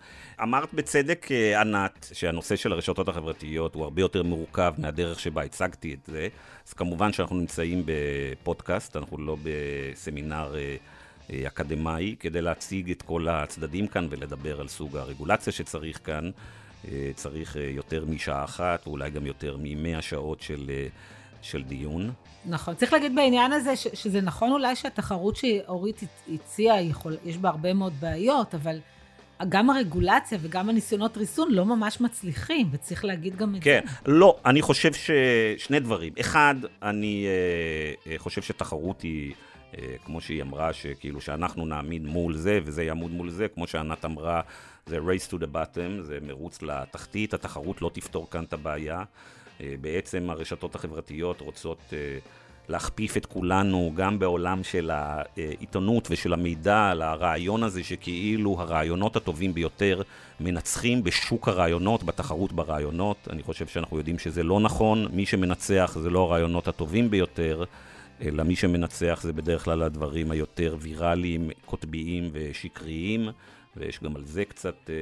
אמרת בצדק, אה, ענת, שהנושא של הרשתות החברתיות הוא הרבה יותר מורכב מהדרך שבה הצגתי את זה, אז כמובן שאנחנו נמצאים בפודקאסט, אנחנו לא בסמינר... אה, אקדמאי, כדי להציג את כל הצדדים כאן ולדבר על סוג הרגולציה שצריך כאן. אה, צריך אה, יותר משעה אחת, ואולי גם יותר ממאה שעות של, של דיון. נכון. צריך להגיד בעניין הזה ש, שזה נכון אולי שהתחרות שאורית הציעה, יכול, יש בה הרבה מאוד בעיות, אבל גם הרגולציה וגם הניסיונות ריסון לא ממש מצליחים, וצריך להגיד גם את כן, זה. כן, לא, אני חושב ששני דברים. אחד, אני אה, חושב שתחרות היא... אה, כמו שהיא אמרה, שכאילו שאנחנו נעמיד מול זה וזה יעמוד מול זה, כמו שענת אמרה, זה race to the bottom, זה מרוץ לתחתית, התחרות לא תפתור כאן את הבעיה. אה, בעצם הרשתות החברתיות רוצות אה, להכפיף את כולנו, גם בעולם של העיתונות ושל המידע, לרעיון הזה שכאילו הרעיונות הטובים ביותר מנצחים בשוק הרעיונות, בתחרות ברעיונות. אני חושב שאנחנו יודעים שזה לא נכון, מי שמנצח זה לא הרעיונות הטובים ביותר. אלא מי שמנצח זה בדרך כלל הדברים היותר ויראליים, קוטביים ושקריים, ויש גם על זה קצת אה,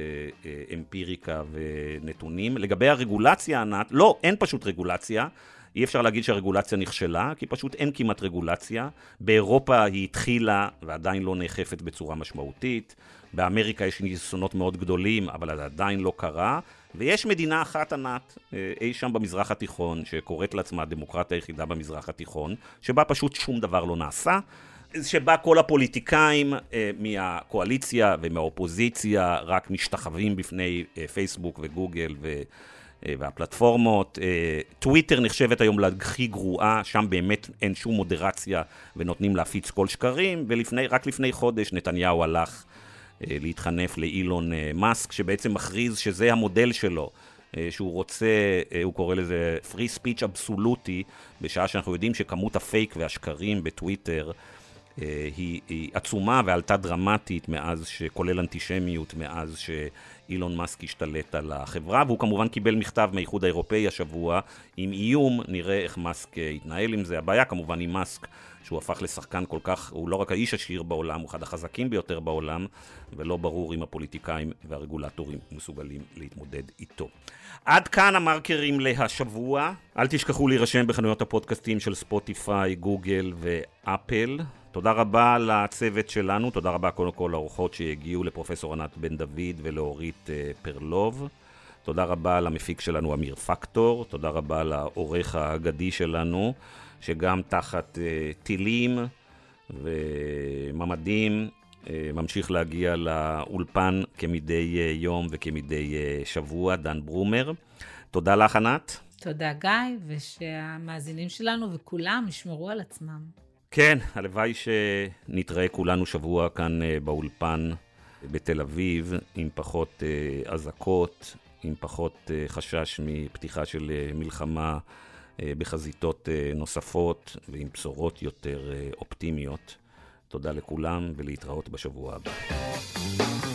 אה, אמפיריקה ונתונים. לגבי הרגולציה, ענת, לא, אין פשוט רגולציה. אי אפשר להגיד שהרגולציה נכשלה, כי פשוט אין כמעט רגולציה. באירופה היא התחילה ועדיין לא נאכפת בצורה משמעותית. באמריקה יש ניסיונות מאוד גדולים, אבל זה עדיין לא קרה. ויש מדינה אחת ענת, אה, אי שם במזרח התיכון, שקוראת לעצמה הדמוקרטיה היחידה במזרח התיכון, שבה פשוט שום דבר לא נעשה. שבה כל הפוליטיקאים אה, מהקואליציה ומהאופוזיציה רק משתחווים בפני אה, פייסבוק וגוגל ו, אה, והפלטפורמות. אה, טוויטר נחשבת היום להכי גרועה, שם באמת אין שום מודרציה ונותנים להפיץ כל שקרים, ורק לפני חודש נתניהו הלך אה, להתחנף לאילון אה, מאסק, שבעצם מכריז שזה המודל שלו. אה, שהוא רוצה, הוא קורא לזה free speech אבסולוטי, בשעה שאנחנו יודעים שכמות הפייק והשקרים בטוויטר היא, היא עצומה ועלתה דרמטית מאז, כולל אנטישמיות, מאז שאילון מאסק השתלט על החברה, והוא כמובן קיבל מכתב מהאיחוד האירופאי השבוע עם איום, נראה איך מאסק יתנהל עם זה. הבעיה כמובן עם מאסק שהוא הפך לשחקן כל כך, הוא לא רק האיש עשיר בעולם, הוא אחד החזקים ביותר בעולם, ולא ברור אם הפוליטיקאים והרגולטורים מסוגלים להתמודד איתו. עד כאן המרקרים להשבוע. אל תשכחו להירשם בחנויות הפודקאסטים של ספוטיפיי, גוגל ואפל. תודה רבה לצוות שלנו, תודה רבה קודם כל לאורחות שהגיעו לפרופסור ענת בן דוד ולאורית אה, פרלוב. תודה רבה למפיק שלנו אמיר פקטור, תודה רבה לעורך האגדי שלנו, שגם תחת uh, טילים וממדים uh, ממשיך להגיע לאולפן כמדי יום וכמדי שבוע, דן ברומר. תודה לך, ענת. תודה, גיא, ושהמאזינים שלנו וכולם ישמרו על עצמם. כן, הלוואי שנתראה כולנו שבוע כאן uh, באולפן בתל אביב, עם פחות אזעקות, עם פחות חשש מפתיחה של מלחמה. אה, בחזיתות אה, נוספות ועם בשורות יותר אה, אופטימיות. תודה לכולם ולהתראות בשבוע הבא.